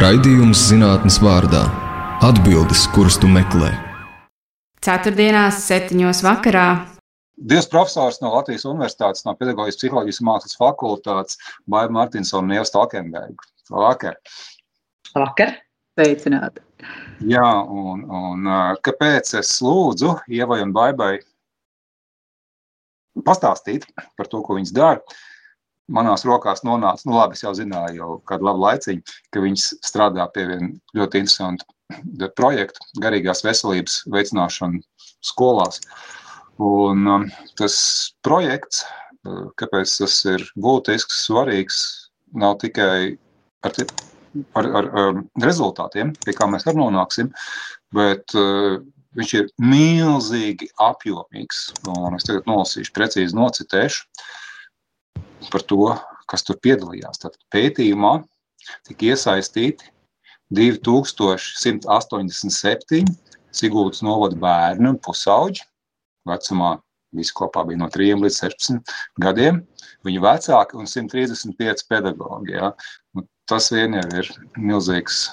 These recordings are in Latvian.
Raidījums zinātnes vārdā - atbildes, kuras tu meklē. Ceturtdienās, septiņos vakarā. Divas profesors no Latvijas Universitātes, no Pedagoģijas psiholoģijas mākslas fakultātes, Baiva Martinsona un Ieva Stalkenberga. Labvakar! Labvakar! Sveicināti! Jā, un, un kāpēc es lūdzu Ievai un Baibai pastāstīt par to, ko viņas dara? Manās rokās nonāca, nu labi, es jau zināju jau kādu labu laiciņu, ka viņas strādā pie viena ļoti interesanta projekta garīgās veselības veicināšana skolās. Un um, tas projekts, uh, kāpēc tas ir būtisks, svarīgs, nav tikai ar, ar, ar, ar rezultātiem, pie kā mēs arī nonāksim, bet uh, viņš ir milzīgi apjomīgs. Un es tagad nolasīšu, precīzi nocitēšu par to, kas tur piedalījās. Tad pētījumā tika iesaistīti 2187 Sigūdas novada bērni un pusauģi. Vecumā visi kopā bija no 3 līdz 16 gadiem. Viņu vecāki un 135 pedagoģi. Ja. Un tas vien jau ir milzīgs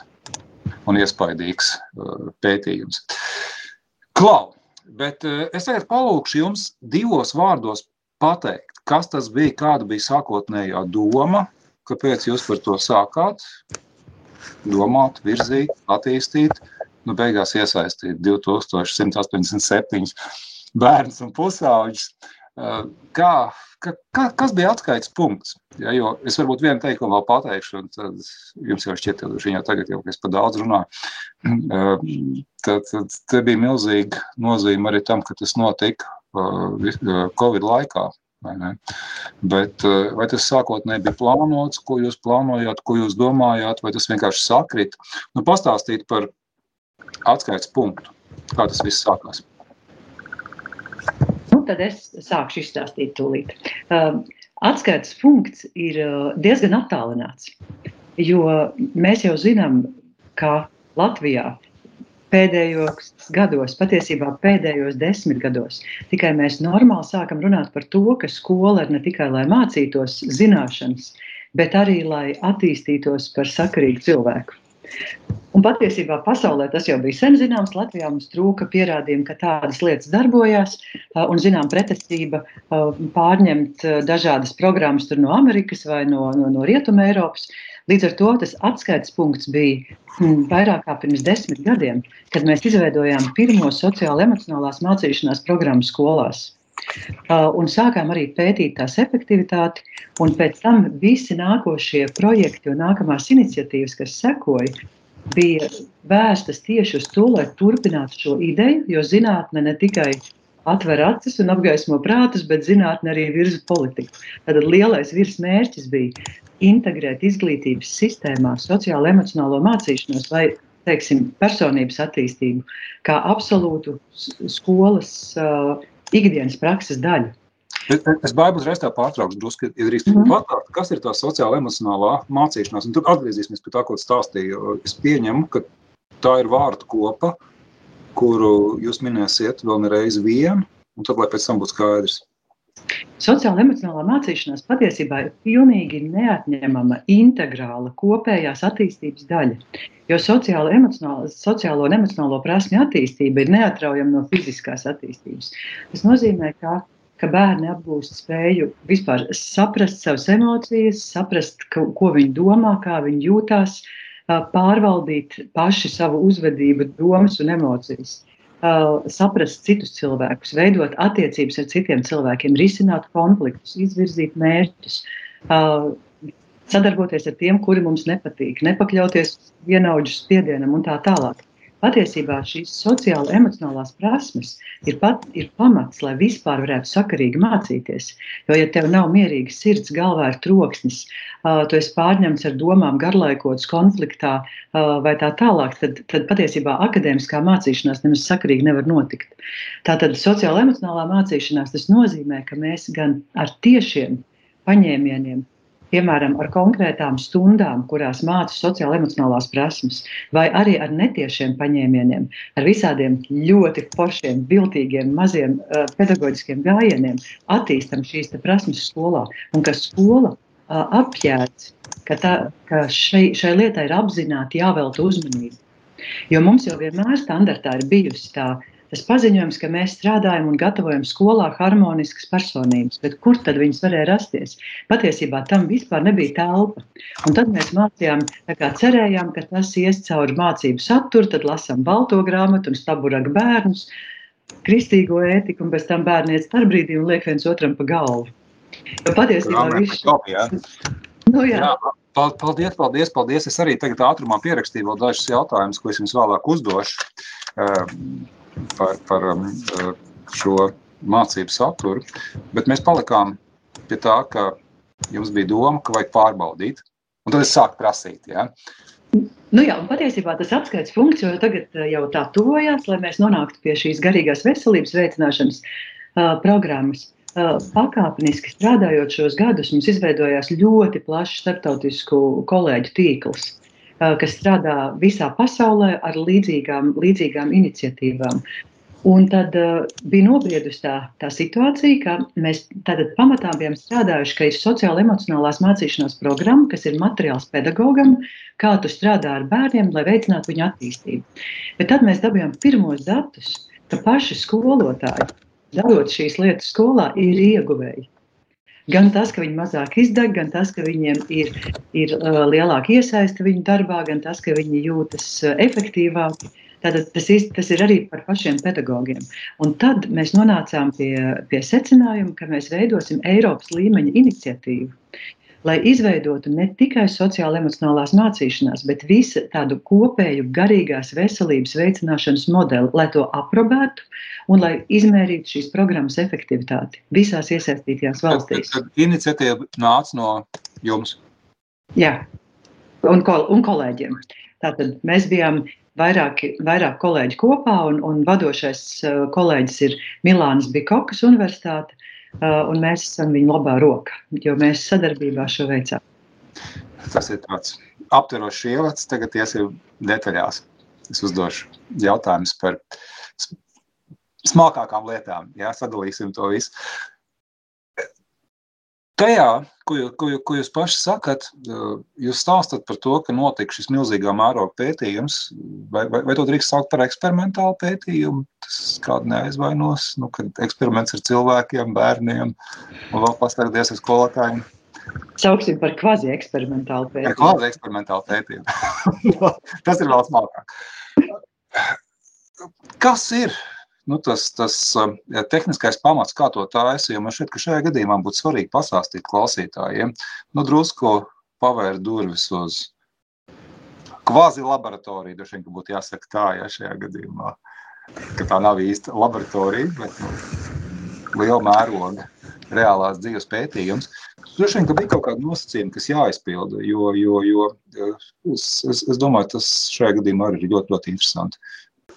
un iespaidīgs uh, pētījums. Klau, bet uh, es tagad palūkšu jums divos vārdos pateikt, kas tas bija, kāda bija sākotnējā doma, kāpēc jūs par to sākāt domāt, virzīt, attīstīt, nu beigās iesaistīt 2187 bērnus un pusauģus. Kā, ka, ka, kas bija atskaites punkts? Ja, jo es varbūt vienu teikumu vēl pateikšu, un tad jums jau šķiet, ka viņa tagad jau es pa daudz runāju. Tad, tad te bija milzīga nozīme arī tam, ka tas notika Covid laikā. Vai Bet vai tas sākotnēji bija plānots, ko jūs plānojāt, ko jūs domājāt, vai tas vienkārši sakrit? Nu, pastāstīt par atskaites punktu, kā tas viss sākās. Nu, tad es sākšu izstāstīt tūlīt. Atskaites punkts ir diezgan attālināts, jo mēs jau zinām, ka Latvijā pēdējos gados, patiesībā pēdējos desmit gados, tikai mēs normāli sākam runāt par to, ka skola ir ne tikai lai mācītos zināšanas, bet arī lai attīstītos par sakarīgu cilvēku. Un patiesībā pasaulē tas jau bija sen zināms. Latvijā mums trūka pierādījumu, ka tādas lietas darbojās, un zinām pretestība pārņemt dažādas programmas no Amerikas vai no, no, no Rietuma Eiropas. Līdz ar to tas atskaites punkts bija hmm, vairāk kā pirms desmit gadiem, kad mēs izveidojām pirmo sociālo-emocionālās mācīšanās programmu skolās. Un sākām arī pētīt tās efektivitāti, un pēc tam visi nākošie projekti un nākamās iniciatīvas, kas sekoja, bija vērstas tieši uz to, lai turpinātu šo ideju, jo zinātne ne tikai atver acis un apgaismo prātus, bet zinātne arī virza politiku. Tad lielais virsmērķis bija integrēt izglītības sistēmā sociālo emocionālo mācīšanos vai teiksim, personības attīstību kā absolūtu skolas uh, ikdienas prakses daļu. Es, es baidu uzreiz tā pārtraukšu, drusku, ja drīkst mm patāt, kas ir tā sociāla emocionālā mācīšanās. Un tad atgriezīsimies pie tā, ko stāstīju. Es pieņemu, ka tā ir vārdu kopa, kuru jūs minēsiet vēl nereiz vienu, un tad, lai pēc tam būtu skaidrs. Sociāla emocionālā mācīšanās patiesībā ir pilnīgi neatņemama, integrāla kopējās attīstības daļa. Jo sociālo, sociālo un emocionālo prasmju attīstība ir neatraujama no fiziskās attīstības. Tas nozīmē, ka, ka bērni apgūst spēju vispār saprast savas emocijas, saprast, ko, ko viņi domā, kā viņi jūtās, pārvaldīt paši savu uzvedību, domas un emocijas saprast citus cilvēkus, veidot attiecības ar citiem cilvēkiem, risināt konfliktus, izvirzīt mērķus, uh, sadarboties ar tiem, kuri mums nepatīk, nepakļauties vienaudžu spiedienam un tā tālāk. Patiesībā šīs sociāla emocionālās prasmes ir, pat, ir pamats, lai vispār varētu sakarīgi mācīties. Jo, ja tev nav mierīga sirds, galvā ir troksnis, tu esi pārņemts ar domām, garlaikots konfliktā vai tā tālāk, tad, tad patiesībā akadēmiskā mācīšanās nemaz sakarīgi nevar notikt. Tātad sociāla emocionālā mācīšanās tas nozīmē, ka mēs gan ar tiešiem paņēmieniem piemēram, ar konkrētām stundām, kurās māca sociālo-emocionālās prasmes, vai arī ar netiešiem paņēmieniem, ar visādiem ļoti foršiem, viltīgiem, maziem uh, pedagoģiskiem gājieniem, attīstam šīs prasmes skolā. Un ka skola apjēdz, ka, tā, ka šai, šai lietai ir apzināti jāvelta uzmanība. Jo mums jau vienmēr standartā ir bijusi tā, tas paziņojums, ka mēs strādājam un gatavojam skolā harmoniskas personības, bet kur tad viņas varēja rasties? Patiesībā tam vispār nebija telpa. Un tad mēs mācījām, kā cerējām, ka tas ies cauri mācību saturu, tad lasām balto grāmatu un staburaga bērnus, kristīgo ētiku, un pēc tam bērni iet starpbrīdī un liek viens otram pa galvu. Jo patiesībā viss ir. Nu, jā. Jā. Paldies, paldies, paldies. Es arī tagad ātrumā pierakstīju vēl dažus jautājumus, ko es jums vēlāk uzdošu par, par um, šo mācību saturu. Bet mēs palikām pie tā, ka jums bija doma, ka vajag pārbaudīt. Un tad es sāku prasīt. Ja? Nu jā, patiesībā tas apskaites funkcija jau tagad jau tā tuvojās, lai mēs nonāktu pie šīs garīgās veselības veicināšanas uh, programmas. Uh, pakāpeniski strādājot šos gadus, mums izveidojās ļoti plašs starptautisku kolēģu tīkls. Eh, kas strādā visā pasaulē ar līdzīgām, līdzīgām iniciatīvām. Un tad uh, bija nobriedusi tā, tā situācija, ka mēs pamatā bijām strādājuši, ka ir sociāla-emocionālās mācīšanās programma, kas ir materiāls pedagogam, kā tu strādā ar bērniem, lai veicinātu viņu attīstību. Bet tad mēs dabūjām pirmos datus, ka paši skolotāji, darot šīs lietas skolā, ir ieguvēji. Gan tas, ka viņi mazāk izdeg, gan tas, ka viņiem ir, ir uh, lielāka iesaiste viņu darbā, gan tas, ka viņi jūtas uh, efektīvāki. Tātad tas, tas ir arī par pašiem pedagogiem. Un tad mēs nonācām pie, pie secinājuma, ka mēs veidosim Eiropas līmeņa iniciatīvu, lai izveidotu ne tikai sociālo-emocionālās mācīšanās, bet visu tādu kopēju garīgās veselības veicināšanas modeli, lai to aprobētu un lai izmērītu šīs programmas efektivitāti visās iesaistītajās valstīs. Tad, tad iniciatīva nāca no jums. Jā, un, kol un kolēģiem. Tātad mēs bijām vairāk, vairāk kolēģi kopā, un, un vadošais uh, kolēģis ir Milānas Bikokas Universitāte. Uh, un mēs esam viņa labā roka, jo mēs sadarbībā šo veicām. Tas ir tāds aptverošs ievads, tagad iesim detaļās. Es uzdošu jautājumus par smalkākām lietām. Jā, sadalīsim to visu. Tajā, ko, jūs, ko, ko jūs paši sakat, jūs stāstat par to, ka notika šis milzīgā mēroga pētījums. Vai, vai, vai to drīkst saukt par eksperimentālu pētījumu? Tas kādu neaizvainos, nu, kad eksperiments ar cilvēkiem, bērniem un vēl pastāvdies ar skolotājiem. Sauksim par kvazi eksperimentālu pētījumu. Kvazi eksperimentālu pētījumu. Tas ir vēl smalkāk. Kas ir nu, tas, tas ja, tehniskais pamats, kā to taisīt. Man šķiet, ka šajā gadījumā būtu svarīgi pastāstīt klausītājiem, nu, drusku pavērt durvis uz kvazi laboratoriju. Ka būtu jāsaka tā, ja šajā gadījumā, tā nav īsta laboratorija, bet nu, liela mēroga reālās dzīves pētījums. Droši vien, ka bija kaut kāda nosacījuma, kas jāizpilda, jo, jo, jo es, es, es domāju, tas šajā gadījumā arī ir ļoti, ļoti interesanti.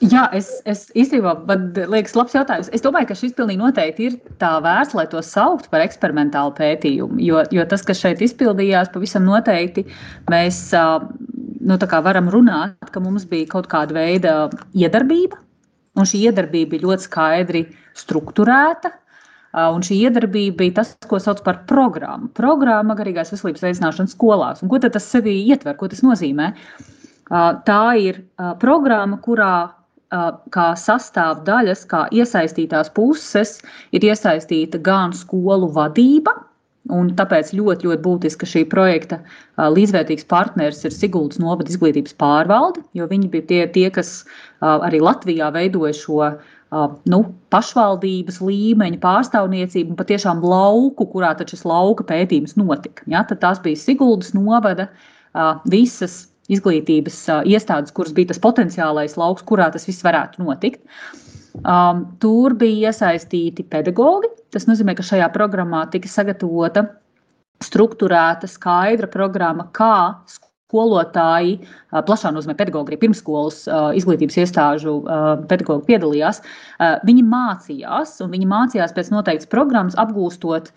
Jā, es, es īstenībā, man liekas, labs jautājums. Es domāju, ka šis pilnīgi noteikti ir tā vērts, lai to saukt par eksperimentālu pētījumu. Jo, jo tas, kas šeit izpildījās, pavisam noteikti mēs nu, varam runāt, ka mums bija kaut kāda veida iedarbība, un šī iedarbība bija ļoti skaidri strukturēta. Un šī iedarbība bija tas, ko sauc par programmu. Programma garīgās veselības veicināšanas skolās. Un ko tas sevī ietver, ko tas nozīmē? Tā ir programma, kurā kā sastāvdaļas, kā iesaistītās puses, ir iesaistīta gan skolu vadība. Un tāpēc ļoti, ļoti būtiski, ka šī projekta līdzvērtīgs partneris ir Siguldas novada izglītības pārvalde, jo viņi bija tie, tie kas arī Latvijā veidoja šo nu, pašvaldības līmeņa pārstāvniecību un patiešām lauku, kurā šis lauka pētījums notika. Ja, tad tās bija Siguldas novada visas izglītības iestādes, kuras bija tas potenciālais lauks, kurā tas viss varētu notikt. Um, tur bija iesaistīti pedagogi. Tas nozīmē, ka šajā programmā tika sagatavota struktūrēta, skaidra programma, kā skolotāji, plašā nozīmē pedagogi, arī pirmsskolas izglītības iestāžu pedagogi piedalījās. Viņi mācījās, un viņi mācījās pēc noteiktas programmas, apgūstot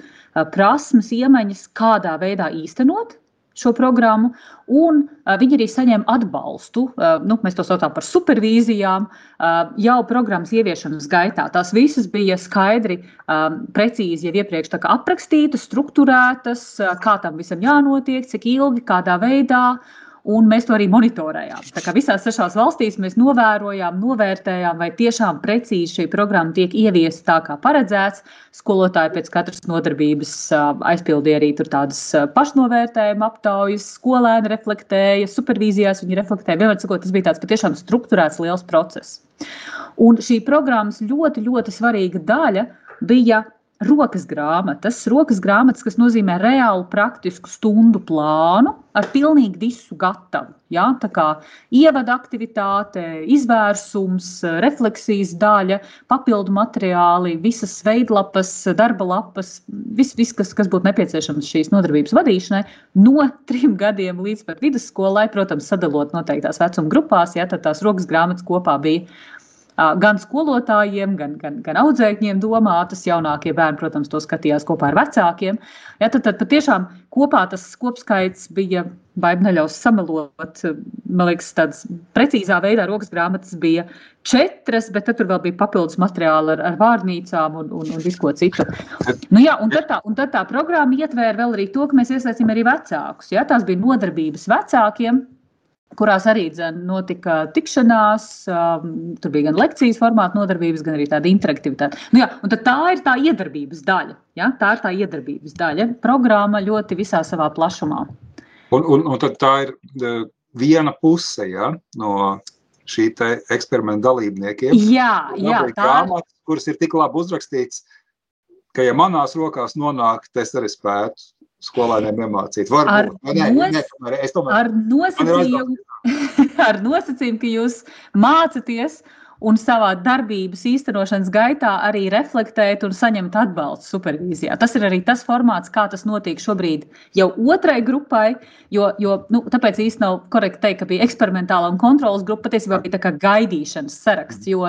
prasmes, iemaņas, kādā veidā īstenot šo programmu, un uh, viņi arī saņem atbalstu. Uh, nu, mēs to saucam par supervīzijām, uh, jau programmas ieviešanas gaitā. Tās visas bija skaidri, um, precīzi jau iepriekš aprakstītas, strukturētas, uh, kā tam visam jānotiek, cik ilgi, kādā veidā. Uh, un mēs to arī monitorējām. Tā kā visās sešās valstīs mēs novērojām, novērtējām, vai tiešām precīzi šī programma tiek ieviesta tā, kā paredzēts. Skolotāji pēc katras nodarbības aizpildīja arī tādas pašnovērtējuma aptaujas, skolēni reflektēja, supervīzijās viņi reflektēja. Vienmēr sakot, tas bija tāds patiešām strukturēts liels process. Un šī programmas ļoti, ļoti svarīga daļa bija rokas grāmatas. Rokas grāmatas, kas nozīmē reālu praktisku stundu plānu ar pilnīgi visu gatavu. Ja? Tā kā ievada aktivitāte, izvērsums, refleksijas daļa, papildu materiāli, visas veidlapas, darba lapas, viss, vis, kas, kas būtu nepieciešams šīs nodarbības vadīšanai, no trim gadiem līdz pat vidusskolai, protams, sadalot noteiktās vecuma grupās, ja tad tās rokas grāmatas kopā bija gan skolotājiem, gan, gan, gan audzēkņiem domātas. Jaunākie bērni, protams, to skatījās kopā ar vecākiem. Ja, tad, tad patiešām kopā tas kopskaits bija, vai neļaus samelot, man liekas, tādas precīzā veidā rokas grāmatas bija četras, bet tur vēl bija papildus materiāli ar, ar vārnīcām un, un, un visko citu. Nu, jā, un, tad tā, un tad tā programma ietvēra vēl arī to, ka mēs iesaistījām arī vecākus. Ja, tās bija nodarbības vecākiem kurās arī notika tikšanās. Um, tur bija gan lekcijas formāta nodarbības, gan arī tāda interaktivitāte. Nu, jā, tā ir tā iedarbības daļa. Ja? Tā ir tā iedarbības daļa. Programma ļoti visā savā plašumā. Un, un, un tā ir viena puse ja? no šī eksperimenta dalībniekiem. Jā, jā tā ir grāmatas, kuras ir tik labi uzrakstītas, ka, ja manās rokās nonāk, es arī spētu skolēniem iemācīt. Varbūt, ar, ne, nos, ne, tomēr, tomēr, ar, nosacījumu, ar nosacījumu, ka jūs mācāties un savā darbības īstenošanas gaitā arī reflektēt un saņemt atbalstu supervīzijā. Tas ir arī tas formāts, kā tas notiek šobrīd jau otrai grupai, jo, jo nu, tāpēc īsti nav korekti teikt, ka bija eksperimentāla un kontrolas grupa, patiesībā bija tā kā gaidīšanas saraksts, jo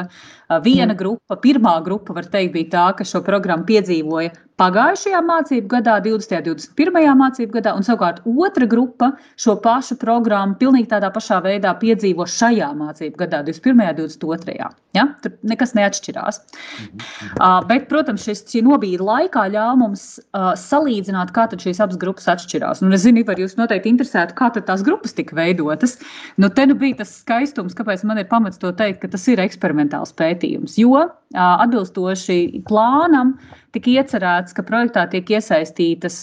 viena mm. grupa, pirmā grupa, var teikt, bija tā, ka šo programmu piedzīvoja pagājušajā mācību gadā, 20. un 21. mācību gadā, un savukārt otra grupa šo pašu programmu pilnīgi tādā pašā veidā piedzīvo šajā mācību gadā, 21. un 22. Ja? Tur nekas neatšķirās. Uh, bet, protams, šis, šī nobīde laikā ļāva mums uh, salīdzināt, kā šīs abas grupas atšķirās. Un es zinu, ka jūs noteikti interesētu, kā tās grupas tika veidotas. Nu, te nu bija tas skaistums, kāpēc man ir pamats to teikt, ka tas ir eksperimentāls pētījums. Jo atbilstoši plānam, tika iecerēts, ka projektā tiek iesaistītas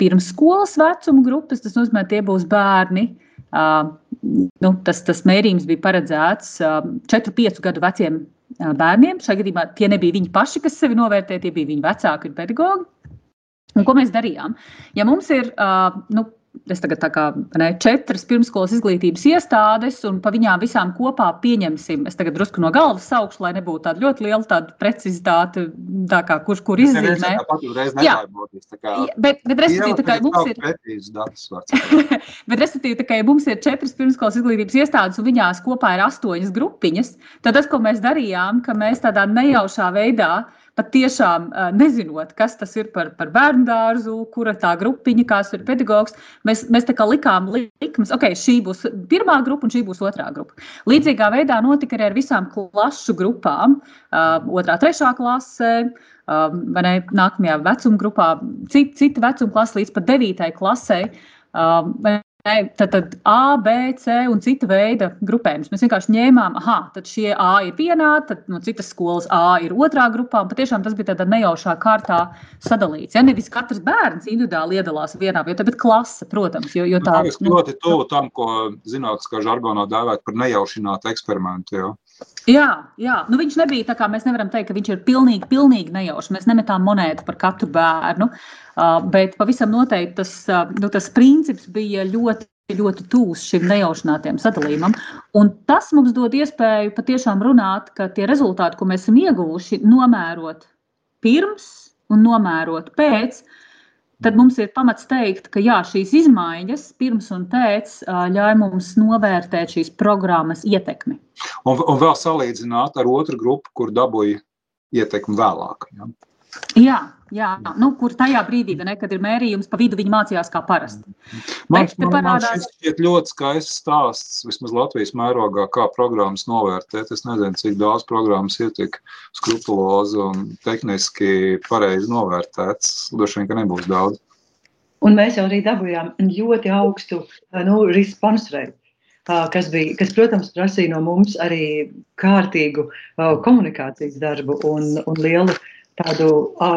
pirmsskolas vecuma grupas. Tas nozīmē, tie būs bērni. Nu, tas, tas mērījums bija paredzēts uh, 4-5 gadu veciem bērniem. Šajā gadījumā tie nebija viņi paši, kas sevi novērtēja, tie bija viņu vecāki un pedagogi. Un ko mēs darījām? Ja mums ir nu, es tagad tā kā ne, četras pirmskolas izglītības iestādes, un pa viņām visām kopā pieņemsim, es tagad drusku no galvas saukšu, lai nebūtu tāda ļoti liela tāda precizitāte, tā kā kurš kur izzīmē. Jā, bet, bet respektīvi, tā kā mums ir. bet respektīvi, tā kā mums ir četras pirmskolas izglītības iestādes, un viņās kopā ir astoņas grupiņas, tad tas, ko mēs darījām, ka mēs tādā nejaušā veidā pat tiešām nezinot, kas tas ir par, par bērnu dārzu, kura tā grupiņa, kāds ir pedagogs, mēs, mēs tā kā likām likmes, ok, šī būs pirmā grupa un šī būs otrā grupa. Līdzīgā veidā notika arī ar visām klašu grupām, otrā, trešā klasē. Um, ne, nākamajā vecuma grupā, cita, cita vecuma klase līdz pat devītai klasei. Um, Tad, tad A, B, C un cita veida grupējums. Mēs vienkārši ņēmām, ah, tad šie A ir vienā, tad no citas skolas A ir otrā grupā. Patiešām tas bija tādā nejaušā kārtā sadalīts. Ja nevis katrs bērns individuāli iedalās vienā vietā, bet klase, protams. Jo, jo tā ir nu, ļoti tuvu tam, ko zinātniskā žargonā dēvēt par nejaušinātu eksperimentu. Jo. Jā, jā. Nu, viņš nebija tā, kā mēs nevaram teikt, ka viņš ir pilnīgi, pilnīgi nejaušs. Mēs nemetām monētu par katru bērnu. Uh, bet pavisam noteikti tas, uh, nu, tas princips bija ļoti, ļoti tūs šim nejaušinātajam sadalījumam. Un tas mums dod iespēju patiešām runāt, ka tie rezultāti, ko mēs esam ieguvuši, nomērot pirms un nomērot pēc, tad mums ir pamats teikt, ka jā, šīs izmaiņas pirms un pēc uh, ļauj mums novērtēt šīs programmas ietekmi. Un, un vēl salīdzināt ar otru grupu, kur dabūja ietekmi vēlāk. Ja? Jā, Jā, nu, kur tajā brīdī, ne, kad ir mērījums, pa vidu viņi mācījās kā parasti. Man, Bet man, man parādās- šis šķiet ļoti skaists stāsts, vismaz Latvijas mērogā, kā programmas novērtēt. Es nezinu, cik daudz programmas ir tik skrupulozi un tehniski pareizi novērtēts. Droši vien, ka nebūs daudz. Un mēs jau arī dabūjām ļoti augstu nu, response rate. ā, Kas, bija, kas, protams, prasīja no mums arī kārtīgu ā, komunikācijas darbu un, un lielu tādu ā,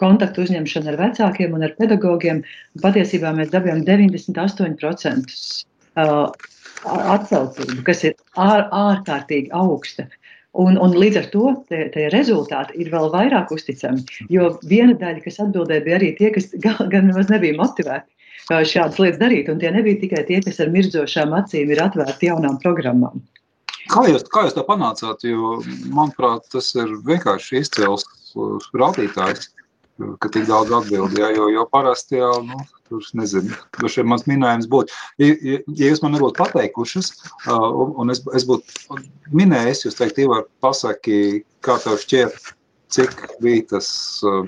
kontaktu uzņemšanu ar vecākiem un ar pedagogiem. Patiesībā mēs dabūjām 98% ā, atsaucību, kas ir ār, ārkārtīgi augsta. Un, un līdz ar to tie, tie rezultāti ir vēl vairāk uzticami. Jo viena daļa, kas atbildēja, bija arī tie, kas gan, nemaz nebija motivēti šādas lietas darīt. Un tie nebija tikai tie, kas ar mirdzošām acīm ir atvērti jaunām programmām. Kā jūs, kā jūs to panācāt? Jo, manuprāt, tas ir vienkārši izcils uh, rādītājs, ka tik daudz atbildīja. Jo, jo parasti jau, nu, tur nezinu, kurš ir mans minējums būtu. Ja, ja, jūs man nebūtu pateikušas, uh, un, un es, es būtu minējis, jūs teikt, Ivar, pasaki, kā tev šķiet, cik bija tas uh,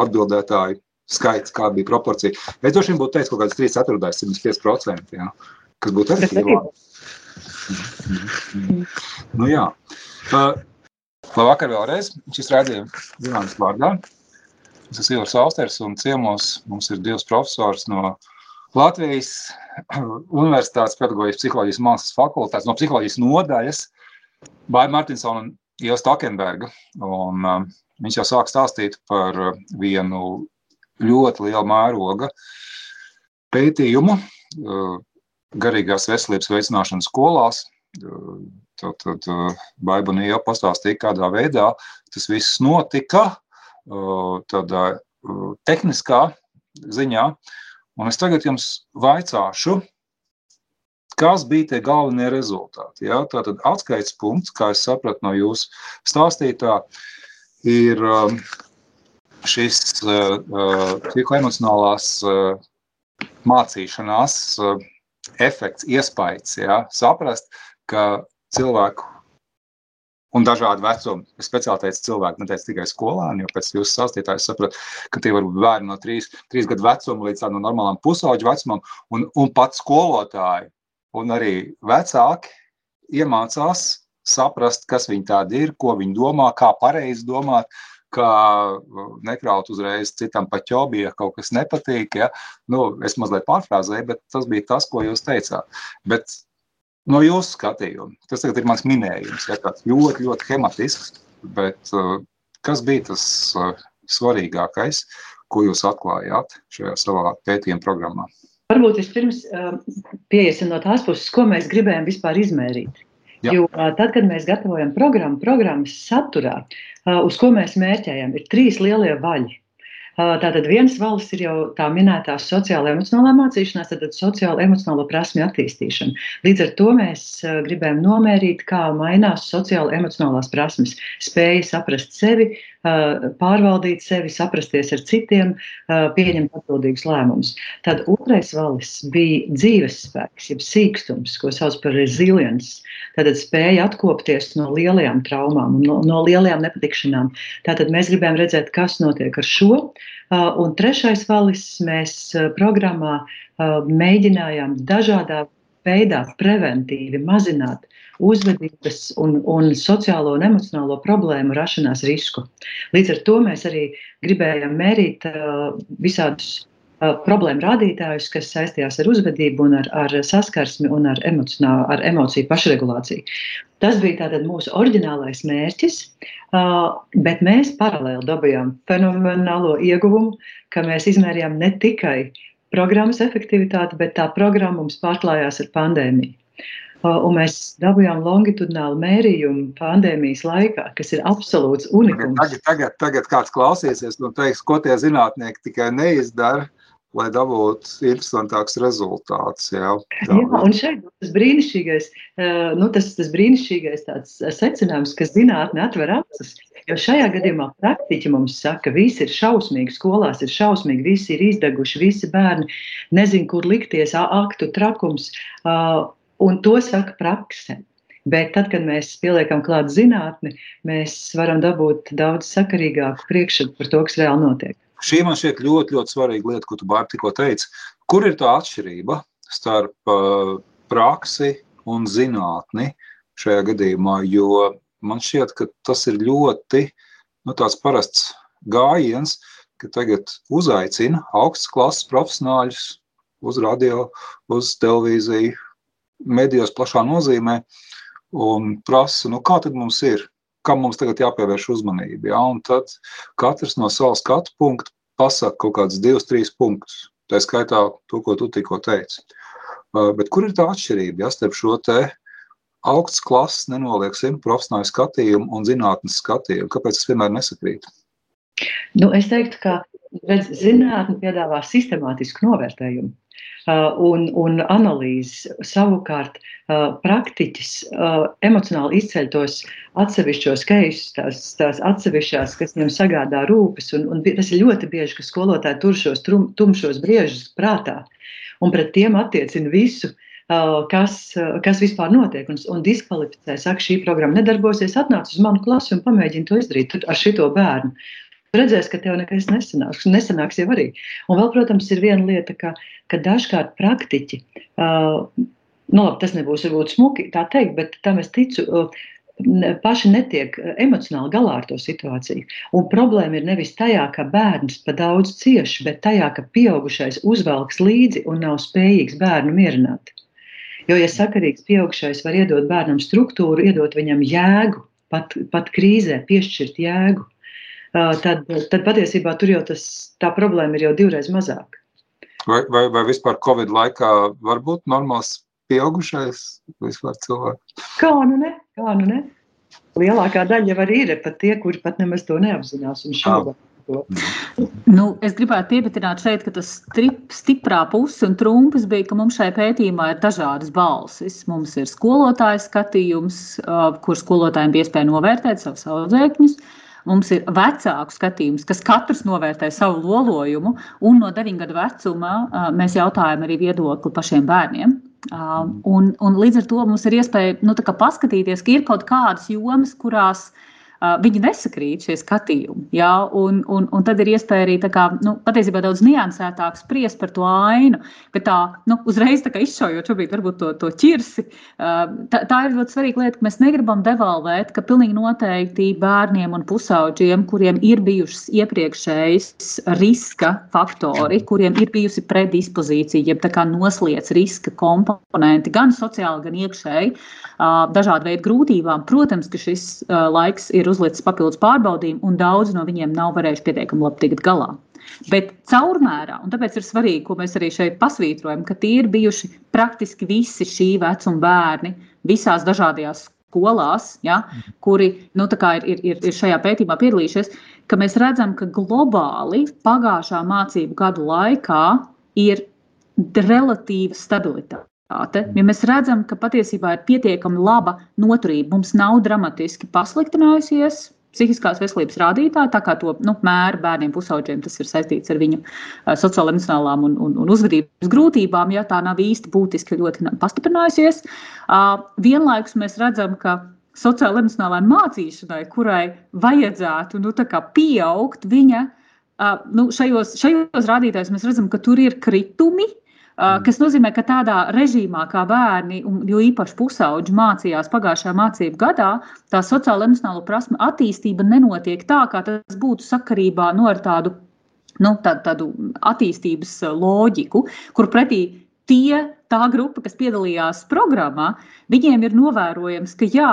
atbildētāju skaits, kāda bija proporcija. Es droši vien būtu teicis kaut kāds 3 ceturtdaļas, 75%, jā, kas būtu efektīvāk. Nu, jā. Uh, labvakar vēlreiz. Šis redzējums zināms vārdā. Es esmu Ivars Austers un ciemos mums ir divs profesors no Latvijas Universitātes pedagoģijas psiholoģijas mākslas fakultātes, no psiholoģijas nodaļas, Bāja Martinsona un Ieva Stokenberga. Un, uh, viņš jau sāk stāstīt par vienu ļoti lielu mēroga pētījumu uh, garīgās veselības veicināšanas skolās. Tad, tad Baiba un Ieva pastāstīja, kādā veidā tas viss notika, uh, tādā uh, tehniskā ziņā. Un es tagad jums vaicāšu, kas bija tie galvenie rezultāti. Ja? Tātad atskaites punkts, kā es sapratu no jūsu stāstītā, ir šis psihoemocionālās mācīšanās efekts, iespējas, ja? saprast, ka cilvēku un dažādu vecumu. Es speciāli teicu, cilvēku, neteicu tikai skolēni, jo pēc jūsu sastāstījājas sapratu, ka tie var būt bērni no 3, 3 gadu vecuma līdz tādam normālam pusauģu vecumam, un, un pat skolotāji un arī vecāki iemācās saprast, kas viņi tādi ir, ko viņi domā, kā pareizi domāt, kā nekraut uzreiz citam pa ķobi, ja kaut kas nepatīk. Ja? Nu, es mazliet pārfrāzēju, bet tas bija tas, ko jūs teicāt. Bet no jūsu skatījuma, tas ir mans minējums, ja tāds ļoti, ļoti hematisks, bet uh, kas bija tas uh, svarīgākais, ko jūs atklājāt šajā savā pētījuma programmā? Varbūt vispirms uh, pieiesim no tās puses, ko mēs gribējām vispār izmērīt. Jā. Jo uh, tad, kad mēs gatavojam programmu, programmas saturā, uh, uz ko mēs mērķējam, ir trīs lielie vaļi. Uh, Tātad viens valsts ir jau tā minētā sociāla emocionālā mācīšanās, tad sociāla emocionālo prasmju attīstīšana. Līdz ar to mēs uh, gribējām nomērīt, kā mainās sociāla emocionālās prasmes. Spēja saprast sevi, uh, pārvaldīt sevi, saprasties ar citiem, uh, pieņemt atbildīgus lēmumus. Tad otrais valis bija dzīvesspēks, jeb sīkstums, ko sauc par resilience. Tātad spēja atkopties no lielajām traumām no, no lielajām nepatikšanām. Tātad mēs gribējām redzēt, kas notiek ar šo. Uh, Un trešais valis mēs programmā mēģinājām dažādā veidā preventīvi mazināt uzvedības un, un sociālo un emocionālo problēmu rašanās risku. Līdz ar to mēs arī gribējām mērīt uh, visādus uh, problēmu rādītājus, kas saistījās ar uzvedību, ar, ar saskarsmi un ar, emocionā- ar emociju pašregulāciju. Tas bija mūsu oriģinālais mērķis, uh, bet mēs paralēli dabūjām fenomenālo ieguvumu, ka mēs izmērījām ne tikai programmas efektivitāti, bet tā programma mums pārklājās ar pandēmiju. Un mēs dabūjām longitudinālu mērījumu pandēmijas laikā, kas ir absolūts unikums. tagad, tagad, tagad kāds klausīsies un teiks, ko tie zinātnieki tikai neizdara, lai dabūtu interesantāks rezultāts. Jā, Jā, un šeit tas brīnišķīgais, eh, nu, tas, tas brīnišķīgais eh, secinājums, ka zinātne atver acis. Jo šajā gadījumā praktiķi mums saka, ka visi ir šausmīgi, skolās ir šausmīgi, visi ir izdeguši, visi bērni nezin, kur likties, aktu trakums, ā, un to saka praksē. Bet tad, kad mēs pieliekam klāt zinātni, mēs varam dabūt daudz sakarīgāku priekšstatu par to, kas reāli notiek. Šī man šķiet ļoti, ļoti svarīga lieta, ko tu Bārta tikko teici. Kur ir tā atšķirība starp uh, praksi un zinātni šajā gadījumā? Jo man šķiet, ka tas ir ļoti nu, tāds parasts gājiens, ka tagad uzaicina augstas klases profesionāļus uz radio, uz televīziju, medijos plašā nozīmē un prasa, nu, kā tad mums ir, kam mums tagad jāpievērš uzmanība. Ja? Un tad katrs no savas skatu punkta pasaka kaut kādus divus, trīs punktus. Tā skaitā to, ko tu tikko teici. Uh, bet kur ir tā atšķirība ja, starp šo te augsts klases, nenolieksim, profesionālu skatījumu un zinātnes skatījumu? Kāpēc tas vienmēr nesakrīt? Nu, es teiktu, ka zinātne piedāvā sistemātisku novērtējumu. Uh, un, un analīzes. Savukārt, uh, praktiķis uh, emocionāli izceļ tos atsevišķos keisus, tās, tās atsevišķās, kas viņam sagādā rūpes. Un, un tas ir ļoti bieži, ka skolotāji tur šos trum, tumšos briežus prātā un pret tiem attiecina visu. Kas, kas vispār notiek, un, un diskvalificē, saka, šī programma nedarbosies, atnāc uz manu klasi un pamēģini to izdarīt ar šito bērnu redzēs, ka tev nekas nesanāks. Nesanāks jau arī. Un vēl, protams, ir viena lieta, ka, ka dažkārt praktiķi, uh, nu, labi, tas nebūs varbūt smuki tā teikt, bet tam es ticu. Uh, paši netiek emocionāli galā ar to situāciju. Un problēma ir nevis tajā, ka bērns pa daudz cieš, bet tajā, ka pieaugušais uzvelks līdzi un nav spējīgs bērnu mierināt. Jo, ja sakarīgs pieaugušais var iedot bērnam struktūru, iedot viņam jēgu, pat, pat krīzē piešķirt jēgu, tad, tad patiesībā tur jau tas, tā problēma ir jau divreiz mazāka. Vai, vai, vai vispār Covid laikā var būt normāls pieaugušais vispār cilvēks? Kā nu ne? Kā nu ne? Lielākā daļa jau ir pat tie, kuri pat nemaz to neapzinās un šaubā. Nu, es gribētu pieminēt šeit, ka tas strip, stiprā puse un trumpas bija, ka mums šai pētījumā ir dažādas balsis. Mums ir skolotāja skatījums, kur skolotājiem bija iespēja novērtēt savus audzēkņus. Uh, Mums ir vecāku skatījums, kas katrs novērtē savu lolojumu, un no 9 gadu vecuma mēs jautājam arī viedokli pašiem bērniem. Un, un līdz ar to mums ir iespēja nu, paskatīties, ka ir kaut kādas jomas, kurās uh, viņi nesakrīt šie skatījumi. Ja? Un, un, un tad ir iespēja arī kā, nu, patiesībā daudz niansētāk spriest par to ainu, bet tā nu, uzreiz tā izšaujot šobrīd varbūt to, to ķirsi. Tā, tā ir ļoti svarīga lieta, ka mēs negribam devalvēt, ka pilnīgi noteikti bērniem un pusauģiem, kuriem ir bijušas iepriekšējas riska faktori, kuriem ir bijusi predispozīcija, jeb tā kā noslēdz riska komponenti gan sociāli, gan iekšēji, dažādu veidu grūtībām. Protams, ka šis laiks ir uzlicis papildus pārbaudījumu, un daudz no viņiem nav varējuši pietiekami labi tikt galā. Bet caurmērā, un tāpēc ir svarīgi, ko mēs arī šeit pasvītrojam, ka tie ir bijuši praktiski visi šī vecuma bērni visās dažādajās skolās, ja, kuri nu, ir, ir, ir šajā pētījumā piedalījušies, ka mēs redzam, ka globāli pagājušā mācību gadu laikā ir relatīva stabilitāte. Ja mēs redzam, ka patiesībā ir pietiekami laba noturība, mums nav dramatiski pasliktinājusies psihiskās veselības rādītāji, tā kā to nu, mēra bērniem, pusauģiem, tas ir saistīts ar viņu uh, sociālo-emocionālām un, un, un uzvedības grūtībām, ja tā nav īsti būtiski ļoti pastiprinājusies. Vienlaikus mēs redzam, ka sociālo-emocionālai mācīšanai, kurai vajadzētu nu, pieaugt, viņa uh, nu, šajos, šajos rādītājos mēs redzam, ka tur ir kritumi. Mm. kas nozīmē, ka tādā režīmā, kā bērni, un jo īpaši pusauģi mācījās pagājušajā mācību gadā, tā sociāla emocionāla prasme attīstība nenotiek tā, kā tas būtu sakarībā no nu, ar tādu, nu, tādu, tādu attīstības loģiku, kur pretī tie, tā grupa, kas piedalījās programmā, viņiem ir novērojams, ka jā,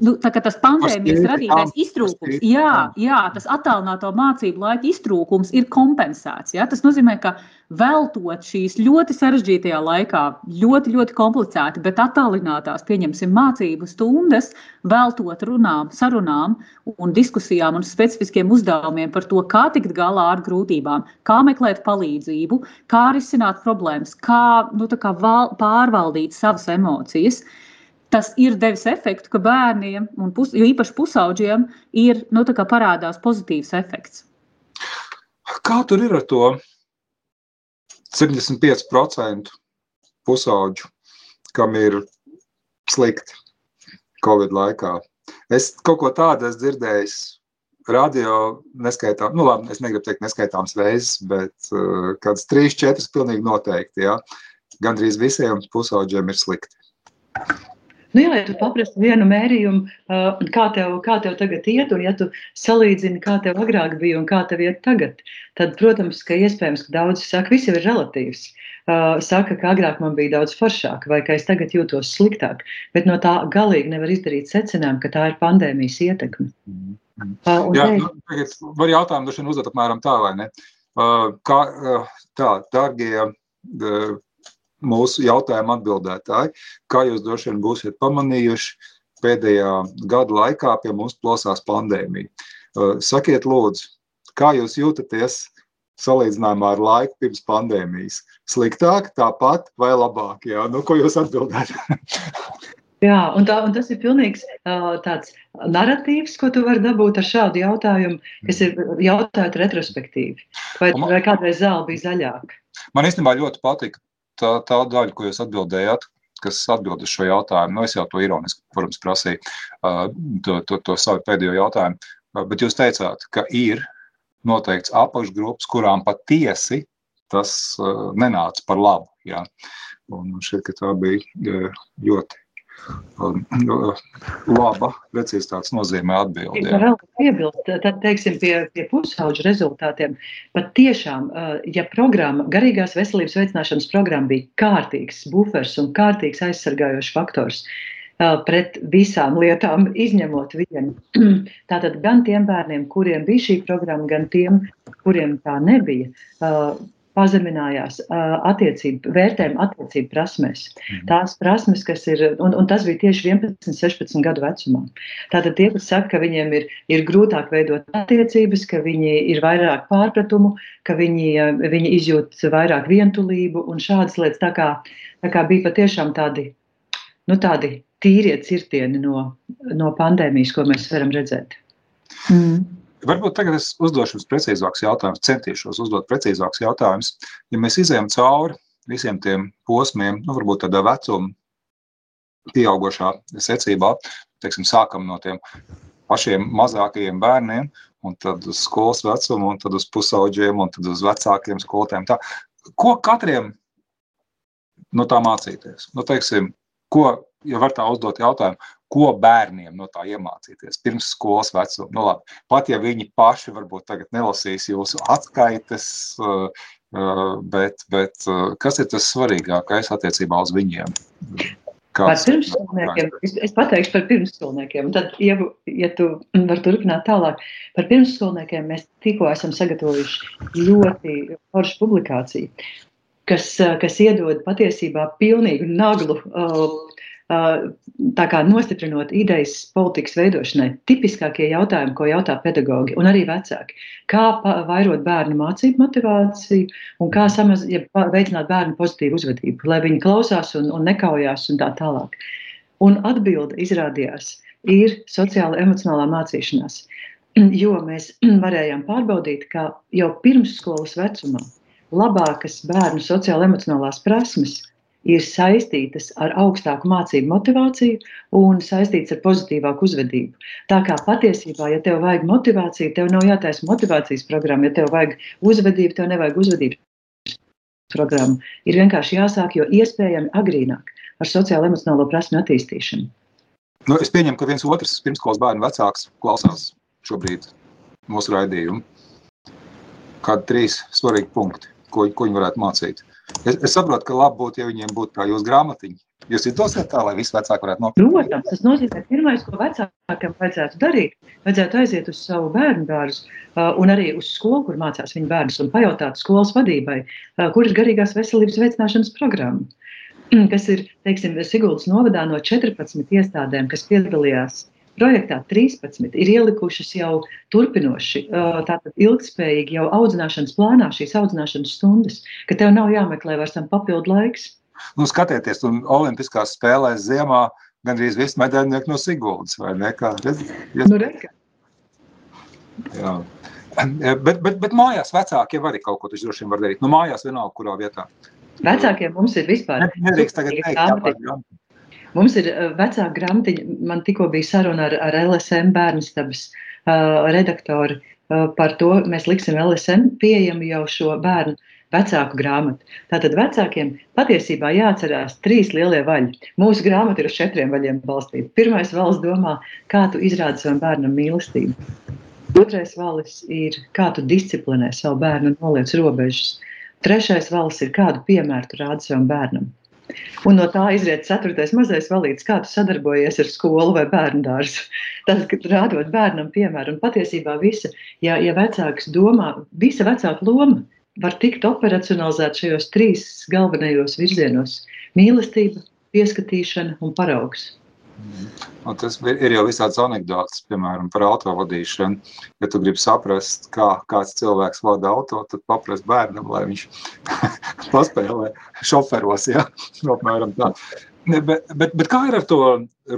Nu, tā tas pandēmijas radītais iztrūkums, jā, jā, tas attālināto mācību laika iztrūkums ir kompensēts. Jā. Tas nozīmē, ka veltot šīs ļoti sarežģītajā laikā, ļoti, ļoti komplicēti, bet attālinātās, pieņemsim, mācību stundas, veltot runām, sarunām un diskusijām un specifiskiem uzdevumiem par to, kā tikt galā ar grūtībām, kā meklēt palīdzību, kā risināt problēmas, kā, nu, kā val, pārvaldīt savas emocijas tas ir devis efektu, ka bērniem, pus, jo īpaši pusauģiem, ir nu, parādās pozitīvs efekts. Kā tur ir ar to 75% pusauģu, kam ir slikti? Covid laikā. Es kaut ko tādu esmu dzirdējis. Radio neskaitām, nu labi, es negribu teikt neskaitāms reizes, bet uh, kāds trīs, četras pilnīgi noteikti, jā. Gandrīz visiem pusauģiem ir slikti. Nu, jā, ja tu paprasti vienu mērījumu, kā tev, kā tev tagad iet, un ja tu salīdzini, kā tev agrāk bija un kā tev iet tagad, tad, protams, ka iespējams, ka daudzi saka, viss jau ir relatīvs. Saka, ka agrāk man bija daudz foršāk, vai ka es tagad jūtos sliktāk, bet no tā galīgi nevar izdarīt secinājumu, ka tā ir pandēmijas ietekme. Mm. Uh, Jā, te... nu, var jautājumu droši vien uzdot apmēram tā, vai ne? Uh, kā, uh, tā, dārgie mūsu jautājumu atbildētāji, kā jūs droši vien būsiet pamanījuši, pēdējā gada laikā pie mums plosās pandēmija. Uh, sakiet, lūdzu, kā jūs jūtaties salīdzinājumā ar laiku pirms pandēmijas? Sliktāk, tāpat vai labāk? Jā? Nu, ko jūs atbildētu? Jā, un, tā, un tas ir pilnīgs uh, tāds narratīvs, ko tu vari dabūt ar šādu jautājumu, kas ir jautājot retrospektīvi. Vai, man, vai kādreiz zāle bija zaļāka? Man īstenībā ļoti patika tā, tā daļa, ko jūs atbildējāt, kas atbild uz šo jautājumu, nu, es jau to ironiski, protams, prasīju, uh, to, to, to savu pēdējo jautājumu, uh, bet jūs teicāt, ka ir noteikts apakšgrupas, kurām patiesi tas uh, nenāca par labu. Jā. Un šķiet, ka tā bija ļoti laba precizitātes nozīmē atbildi. Ja vēl piebilst, tad, teiksim, pie, pie pusauģu rezultātiem, pat tiešām, uh, ja programma, garīgās veselības veicināšanas programma bija kārtīgs bufers un kārtīgs aizsargājošs faktors, uh, pret visām lietām, izņemot vienu. Tātad gan tiem bērniem, kuriem bija šī programma, gan tiem, kuriem tā nebija, uh, pazeminājās attiecību, vērtējuma attiecību prasmēs. Mhm. Tās prasmes, kas ir, un, un tas bija tieši 11, 16 gadu vecumā. Tātad tie, kas saka, ka viņiem ir, ir grūtāk veidot attiecības, ka viņi ir vairāk pārpratumu, ka viņi, viņi izjūt vairāk vientulību un šādas lietas, tā kā, tā kā bija patiešām tādi, nu tādi tīrie cirtieni no, no pandēmijas, ko mēs varam redzēt. Mm. Varbūt tagad es uzdošu precīzākus jautājumus, centīšos uzdot precīzākus jautājumus. Ja mēs izējām cauri visiem tiem posmiem, nu, varbūt tādā vecuma pieaugušā secībā, teiksim, sākam no tiem pašiem mazākajiem bērniem, un tad uz skolas vecumu, un tad uz pusauģiem, un tad uz vecākiem skolotājiem. Tā. Ko katram no tā mācīties? Nu, teiksim, ko, ja var tā uzdot jautājumu, ko bērniem no tā iemācīties pirms skolas vecuma. Nu, labi, pat ja viņi paši varbūt tagad nelasīs jūsu atskaites, uh, uh, bet, bet uh, kas ir tas svarīgākais attiecībā uz viņiem? Kāds, par pirmsskolniekiem, es, es pateikšu par pirmsskolniekiem, tad, ja, ja tu vari turpināt tālāk, par pirmsskolniekiem mēs tikko esam sagatavojuši ļoti foršu publikāciju, kas, kas iedod patiesībā pilnīgu naglu uh, tā kā nostiprinot idejas politikas veidošanai, tipiskākie jautājumi, ko jautā pedagogi un arī vecāki. Kā vairot bērnu mācību motivāciju un kā samaz, ja veicināt bērnu pozitīvu uzvedību, lai viņi klausās un, un nekaujās un tā tālāk. Un atbilde izrādījās ir sociāla emocionālā mācīšanās, jo mēs varējām pārbaudīt, ka jau pirmsskolas vecumā labākas bērnu sociāla emocionālās prasmes ir saistītas ar augstāku mācību motivāciju un saistītas ar pozitīvāku uzvedību. Tā kā patiesībā, ja tev vajag motivāciju, tev nav jātaisa motivācijas programma, ja tev vajag uzvedību, tev nevajag uzvedības programmu. Ir vienkārši jāsāk, jo iespējami agrīnāk ar sociālo emocionālo prasmu attīstīšanu. Nu, es pieņemu, ka viens otrs pirmskolas bērnu vecāks klausās šobrīd mūsu raidījumu. Kādi trīs svarīgi punkti, ko, ko viņi varētu mācīt? Es, es saprotu, ka labi būtu, ja viņiem būtu kā jūsu grāmatiņa. Jūs izdomājat tā, lai visi vecāki varētu nopirkt? Protams, tas nozīmē, ka pirmais, ko vecākam vajadzētu darīt, vajadzētu aiziet uz savu bērnu dārzu un arī uz skolu, kur mācās viņa bērns, un pajautāt skolas vadībai, kur ir garīgās veselības veicināšanas programma, kas ir, teiksim, Siguldas novadā no 14 iestādēm, kas piedalījās projektā 13 ir ielikušas jau turpinoši, tātad ilgspējīgi jau audzināšanas plānā šīs audzināšanas stundas, ka tev nav jāmeklē vairs tam papildu laiks. Nu, skatieties, un Olimpiskās spēlēs ziemā gandrīz visi medaļnieki no Siguldas, vai ne? Kā, rez, rez... Nu, reka. Jā. Bet, bet, bet mājās vecākiem arī kaut ko tas droši vien var darīt. Nu, mājās vienalga, kurā vietā. Vecākiem mums ir vispār. Nedrīkst tagad teikt, jā, Mums ir vecāka grāmatiņa, man tikko bija saruna ar, ar LSM bērnstabas uh, redaktoru uh, par to, mēs liksim LSM pieejamu jau šo bērnu vecāku grāmatu. Tātad vecākiem patiesībā jāatcerās trīs lielie vaļi. Mūsu grāmata ir uz četriem vaļiem balstīta. Pirmais valis domā, kā tu izrādi savam bērnam mīlestību. Otrais valis ir, kā tu disciplinē savu bērnu un noliec robežas. Trešais valis ir, kādu piemēru tu rādi savam bērnam. Un no tā izriet ceturtais mazais valīts, kā tu sadarbojies ar skolu vai bērnu dārzu. Tas, ka rādot bērnam piemēru, un patiesībā visa, ja, ja vecāks domā, visa vecāka loma var tikt operacionalizēta šajos trīs galvenajos virzienos - mīlestība, pieskatīšana un paraugs. Un tas ir jau visāds anekdots, piemēram, par autovadīšanu. Ja tu gribi saprast, kā kāds cilvēks vada auto, tad paprast bērnam, lai viņš paspēlē šoferos. Ja? Apmēram tā. Bet, bet, bet kā ir ar to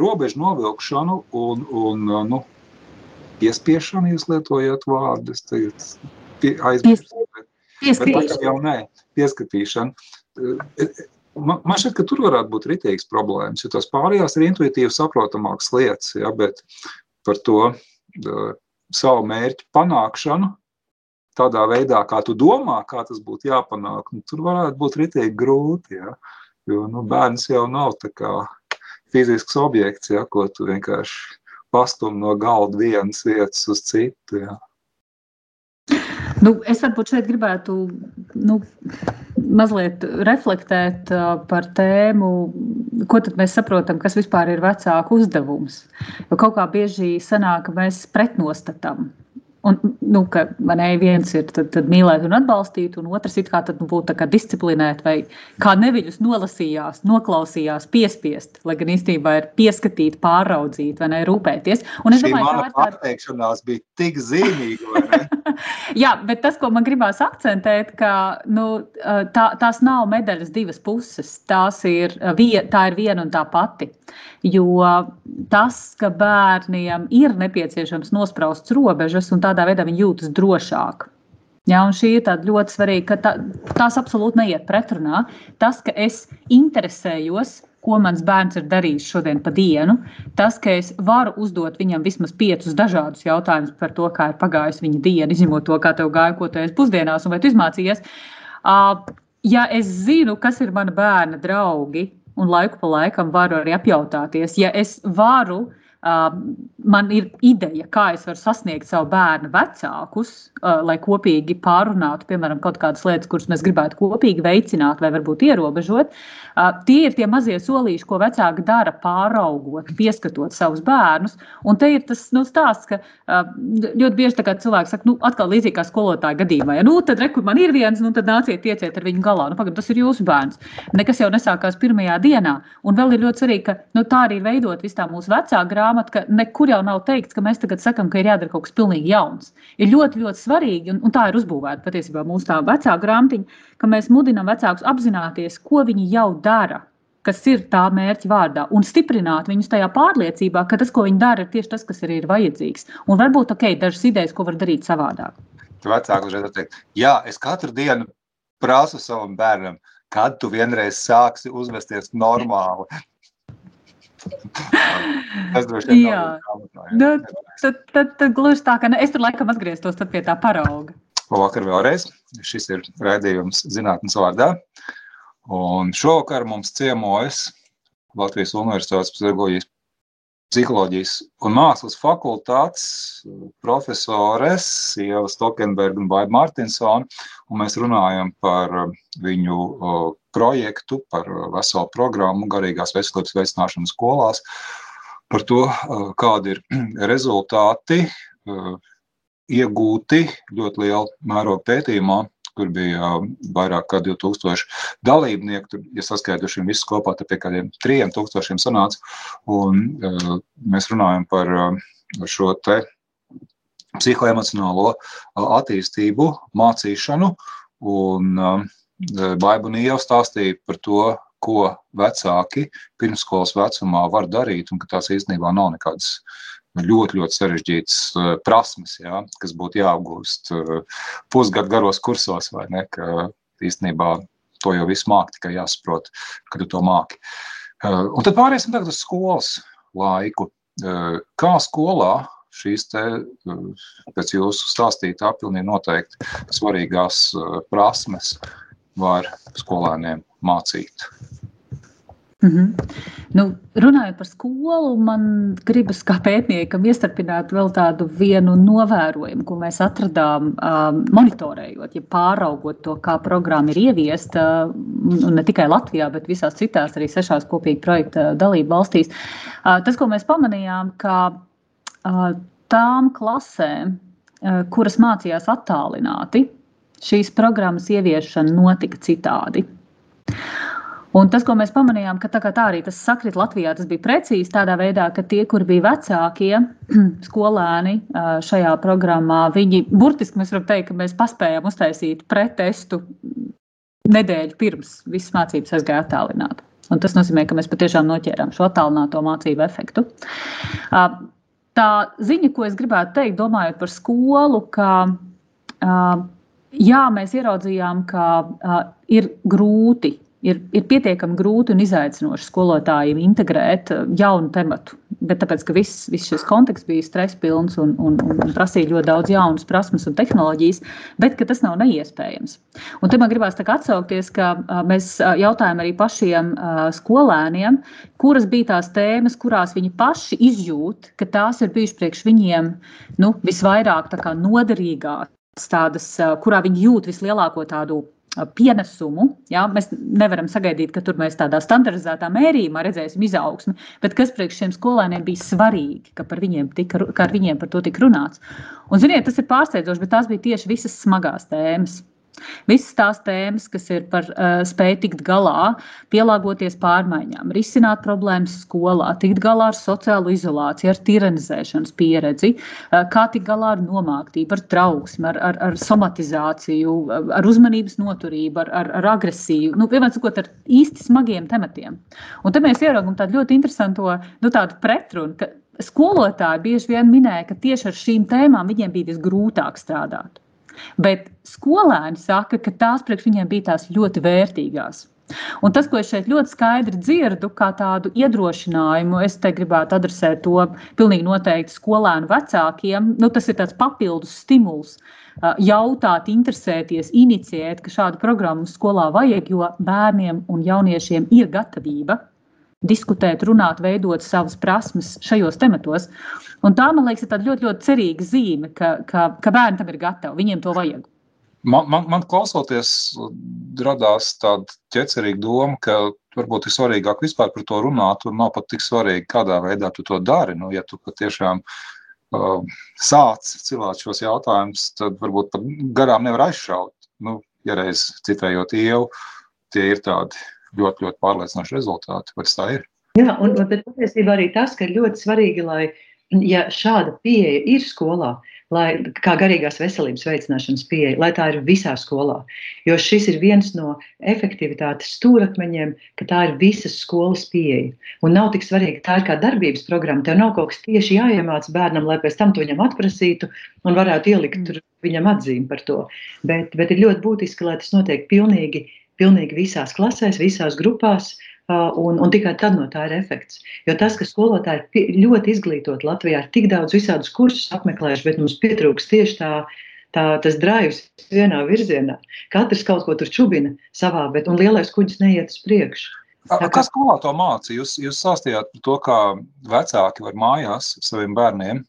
robežu novilkšanu un, un nu, piespiešanu, jūs lietojat vārdus? Aizmirst, Pieskatīšana. jau nē, pieskatīšana. Man, man šķiet, ka tur varētu būt rītīgas problēmas, jo tās pārējās ir intuitīvi saprotamākas lietas, ja, bet par to uh, savu mērķu panākšanu tādā veidā, kā tu domā, kā tas būtu jāpanāk, nu, tur varētu būt rītīgi grūti, ja, jo nu, bērns jau nav tā kā fizisks objekts, ja, ko tu vienkārši pastum no galda vienas vietas uz citu, ja. Nu, es varbūt šeit gribētu nu, mazliet reflektēt par tēmu, ko mēs saprotam, kas vispār ir vecāku uzdevums. Jo kaut kā bieži sanāk, ka mēs pretnostatām Un, nu, ka man viens ir tad, tad mīlēt un atbalstīt, un otrs ir kā tad, nu, būt disciplinēt, vai kā neviļus nolasījās, noklausījās, piespiest, lai gan īstenībā ir pieskatīt, pāraudzīt, vai ne, rūpēties. Un es Šī domāju, ka tā pateikšanās bija tik zīmīga. Jā, bet tas, ko man gribās akcentēt, ka nu, tā, tās nav medaļas divas puses. Tās ir, tā ir viena un tā pati. Jo tas, ka bērniem ir nepieciešams nospraust robežas, un tādā veidā viņi jūtas drošāk. Ja, šī ir ļoti svarīga, ka tā, tās absolūti neiet pretrunā. Tas, ka es interesējos, ko mans bērns ir darījis šodien pa dienu, tas, ka es varu uzdot viņam vismaz piecus dažādus jautājumus par to, kā ir pagājusi viņa diena, izņemot to, kā tev gāja, ko tu esi pusdienās un vai tu izmācījies. Ja es zinu, kas ir mana bērna draugi, un laiku pa laikam varu arī apjautāties. Ja es varu, man ir ideja, kā es varu sasniegt savu bērnu vecākus, lai kopīgi pārunātu, piemēram, kaut kādas lietas, kuras mēs gribētu kopīgi veicināt vai varbūt ierobežot. Tie ir tie mazie solīši, ko vecāki dara, pāraugot, pieskatot savus bērnus. Un te ir tas nu, stāsts, ka ļoti bieži cilvēki saka, nu, atkal līdzīgi kā skolotāja gadījumā, ja nu, tad rekur man ir viens, nu, tad nāciet, tieciet ar viņu galā. Nu, pagad, tas ir jūsu bērns. Nekas jau nesākās pirmajā dienā. Un vēl ir ļoti svarīgi, ka nu, tā arī veidot visu tā mūsu vecā grāmata, ka nekur jau nav teikts, ka mēs tagad sakam, ka ir jādara kaut kas pilnīgi jauns. Ir ļoti, ļoti svarīgi, un, un tā ir uzbūvēta patiesībā mūsu tā vecā grāmatiņa, ka mēs mudinām vecākus apzināties, ko viņi jau dara kas ir tā mērķa vārdā, un stiprināt viņus tajā pārliecībā, ka tas, ko viņi dara, ir tieši tas, kas arī ir vajadzīgs. Un varbūt ok, dažas idejas, ko var darīt savādāk. Vecāki uzreiz teikt, jā, es katru dienu prasu savam bērnam, kad tu vienreiz sāksi uzvesties normāli. Tas droši vien jā. Nu, tad, tad, tad gluži tā, ka ne, es tur laikam atgrieztos pie tā parauga. Labvakar vēlreiz. Šis ir raidījums zinātnes vārdā. Un šovakar mums ciemojas Latvijas Universitātes psiholoģijas, psiholoģijas un mākslas fakultātes profesores Ieva Stokenberga un Baiba Martinsona. Un mēs runājam par viņu projektu, par veselu programmu garīgās veselības veicināšanu skolās, par to, kādi ir rezultāti iegūti ļoti liela mēroga pētījumā, kur bija vairāk kā 2000 dalībnieku. Tur, ja saskaitīsim visus kopā, tad pie kādiem 3000 sanāca. Un, uh, mēs runājam par uh, šo te psihoemocionālo attīstību, mācīšanu. Un uh, Baiba Nīja stāstīja par to, ko vecāki pirmskolas vecumā var darīt, un ka tās īstenībā nav nekādas ļoti, ļoti sarežģītas uh, prasmes, jā, kas būtu jāapgūst uh, pusgadu garos kursos, vai ne? Ka īstenībā to jau viss māki, tikai jāsaprot, ka tu to māki. Un tad pāriesim tagad uz skolas laiku. Kā skolā šīs te, pēc jūsu stāstītā, pilnīgi noteikti svarīgās prasmes var skolēniem mācīt? Mm -hmm. nu, runājot par skolu, man gribas kā pētniekam iestarpināt vēl tādu vienu novērojumu, ko mēs atradām um, monitorējot, ja pāraugot to, kā programma ir ieviesta, un ne tikai Latvijā, bet visās citās arī sešās kopīgi projekta dalību valstīs. Uh, tas, ko mēs pamanījām, ka uh, tām klasēm, uh, kuras mācījās attālināti, šīs programmas ieviešana notika citādi. Un tas, ko mēs pamanījām, ka tā, tā arī tas sakrit Latvijā, tas bija precīzi tādā veidā, ka tie, kur bija vecākie skolēni šajā programmā, viņi burtiski mēs varam teikt, ka mēs paspējām uztaisīt pretestu nedēļu pirms visas mācības aizgāja attālināti. Un tas nozīmē, ka mēs patiešām noķērām šo attālināto mācību efektu. Tā ziņa, ko es gribētu teikt, domājot par skolu, ka jā, mēs ieraudzījām, ka ir grūti ir, ir pietiekami grūti un izaicinoši skolotājiem integrēt uh, jaunu tematu. Bet tāpēc, ka viss, viss šis konteksts bija stresspilns un, un, un prasīja ļoti daudz jaunas prasmes un tehnoloģijas, bet tas nav neiespējams. Un te man gribās atsaukties, ka uh, mēs uh, jautājām arī pašiem skolēniem, kuras bija tās tēmas, kurās viņi paši izjūt, ka tās ir bijušas priekš viņiem nu, visvairāk noderīgākas. Tādas, kurā viņi jūt vislielāko tādu pienesumu. Ja? Mēs nevaram sagaidīt, ka tur mēs tādā standardizētā mērījumā redzēsim izaugsmi, bet kas priekš šiem skolēniem bija svarīgi, ka, viņiem tika, ka ar viņiem par to tika runāts. Un, ziniet, tas ir pārsteidzoši, bet tās bija tieši visas smagās tēmas. Visas tās tēmas, kas ir par uh, spēju tikt galā, pielāgoties pārmaiņām, risināt problēmas skolā, tikt galā ar sociālo izolāciju, ar tiranizēšanas pieredzi, uh, kā tikt galā ar nomāktību, ar trauksmi, ar, ar, ar somatizāciju, ar uzmanības noturību, ar, ar, ar agresiju, nu, piemēram, sakot, ar īsti smagiem tematiem. Un te mēs ieraugam tādu ļoti interesantu nu, pretrunu, ka skolotāji bieži vien minēja, ka tieši ar šīm tēmām viņiem bija visgrūtāk strādāt. Bet skolēni saka, ka tās priekš viņiem bija tās ļoti vērtīgās. Un tas, ko es šeit ļoti skaidri dzirdu, kā tādu iedrošinājumu, es te gribētu adresēt to pilnīgi noteikti skolēnu vecākiem. Nu, tas ir tāds papildus stimuls jautāt, interesēties, inicijēt, ka šādu programmu skolā vajag, jo bērniem un jauniešiem ir gatavība diskutēt, runāt, veidot savas prasmes šajos tematos. Un tā, man liekas, ir ļoti, ļoti cerīga zīme, ka, ka, ka bērni tam ir gatavi, viņiem to vajag. Man, man, man klausoties, radās tāda ķecerīga doma, ka varbūt ir svarīgāk vispār par to runāt, un nav pat tik svarīgi, kādā veidā tu to dari. Nu, ja tu patiešām uh, sāc cilāt šos jautājumus, tad varbūt pat garām nevar aizšaut. Nu, ja reiz citējot ievu, tie ir tādi ļoti, ļoti pārliecinoši rezultāti. Tas tā ir? Jā, un, un patiesībā arī tas, ka ir ļoti svarīgi, lai ja šāda pieeja ir skolā, lai, kā garīgās veselības veicināšanas pieeja, lai tā ir visā skolā. Jo šis ir viens no efektivitātes stūrakmeņiem, ka tā ir visas skolas pieeja. Un nav tik svarīgi, tā ir kā darbības programma. Tev nav kaut kas tieši jāiemāc bērnam, lai pēc tam to viņam atprasītu un varētu ielikt viņam atzīmi par to. Bet, bet ir ļoti būtiski, lai tas notiek pilnīgi pilnīgi visās klasēs, visās grupās. Un, un tikai tad no tā ir efekts. Jo tas, ka skolotāji ir ļoti izglītoti Latvijā, ir tik daudz visādus kursus apmeklējuši, bet mums pietrūks tieši tā, tā, tas drājums vienā virzienā. Katrs kaut ko tur čubina savā, bet lielais kuģis neiet uz priekšu. Kas skolā to mācīja? Jūs, jūs stāstījāt par to, kā vecāki var mājās saviem bērniem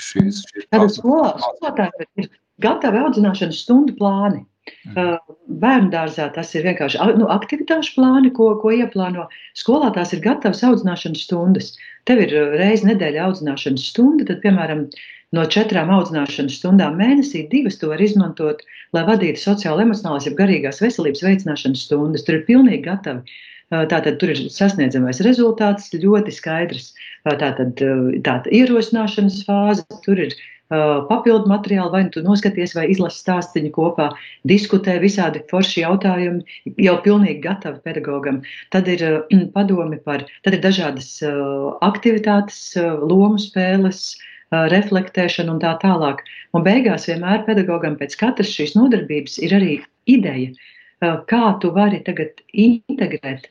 šīs, šīs Tātad skolā, skolotāji ir gatavi audzināšanas stundu plāni. Mhm. Bērnu dārzā tas ir vienkārši nu, aktivitāšu plāni, ko, ko ieplāno. Skolā tās ir gatavas audzināšanas stundas. Tev ir reizes nedēļa audzināšanas stunda, tad, piemēram, no četrām audzināšanas stundām mēnesī divas to var izmantot, lai vadītu sociālo, emocionālās, jeb garīgās veselības veicināšanas stundas. Tur ir pilnīgi gatavi. Tātad tur ir sasniedzamais rezultāts ļoti skaidrs. Tātad tāda ierosināšanas fāze, tur ir papildu materiālu, vai nu tu noskaties, vai izlasi stāstīņu kopā, diskutē visādi forši jautājumi, jau pilnīgi gatavi pedagogam. Tad ir padomi par, tad ir dažādas aktivitātes, lomu spēles, reflektēšana un tā tālāk. Un beigās vienmēr pedagogam pēc katras šīs nodarbības ir arī ideja, kā tu vari tagad integrēt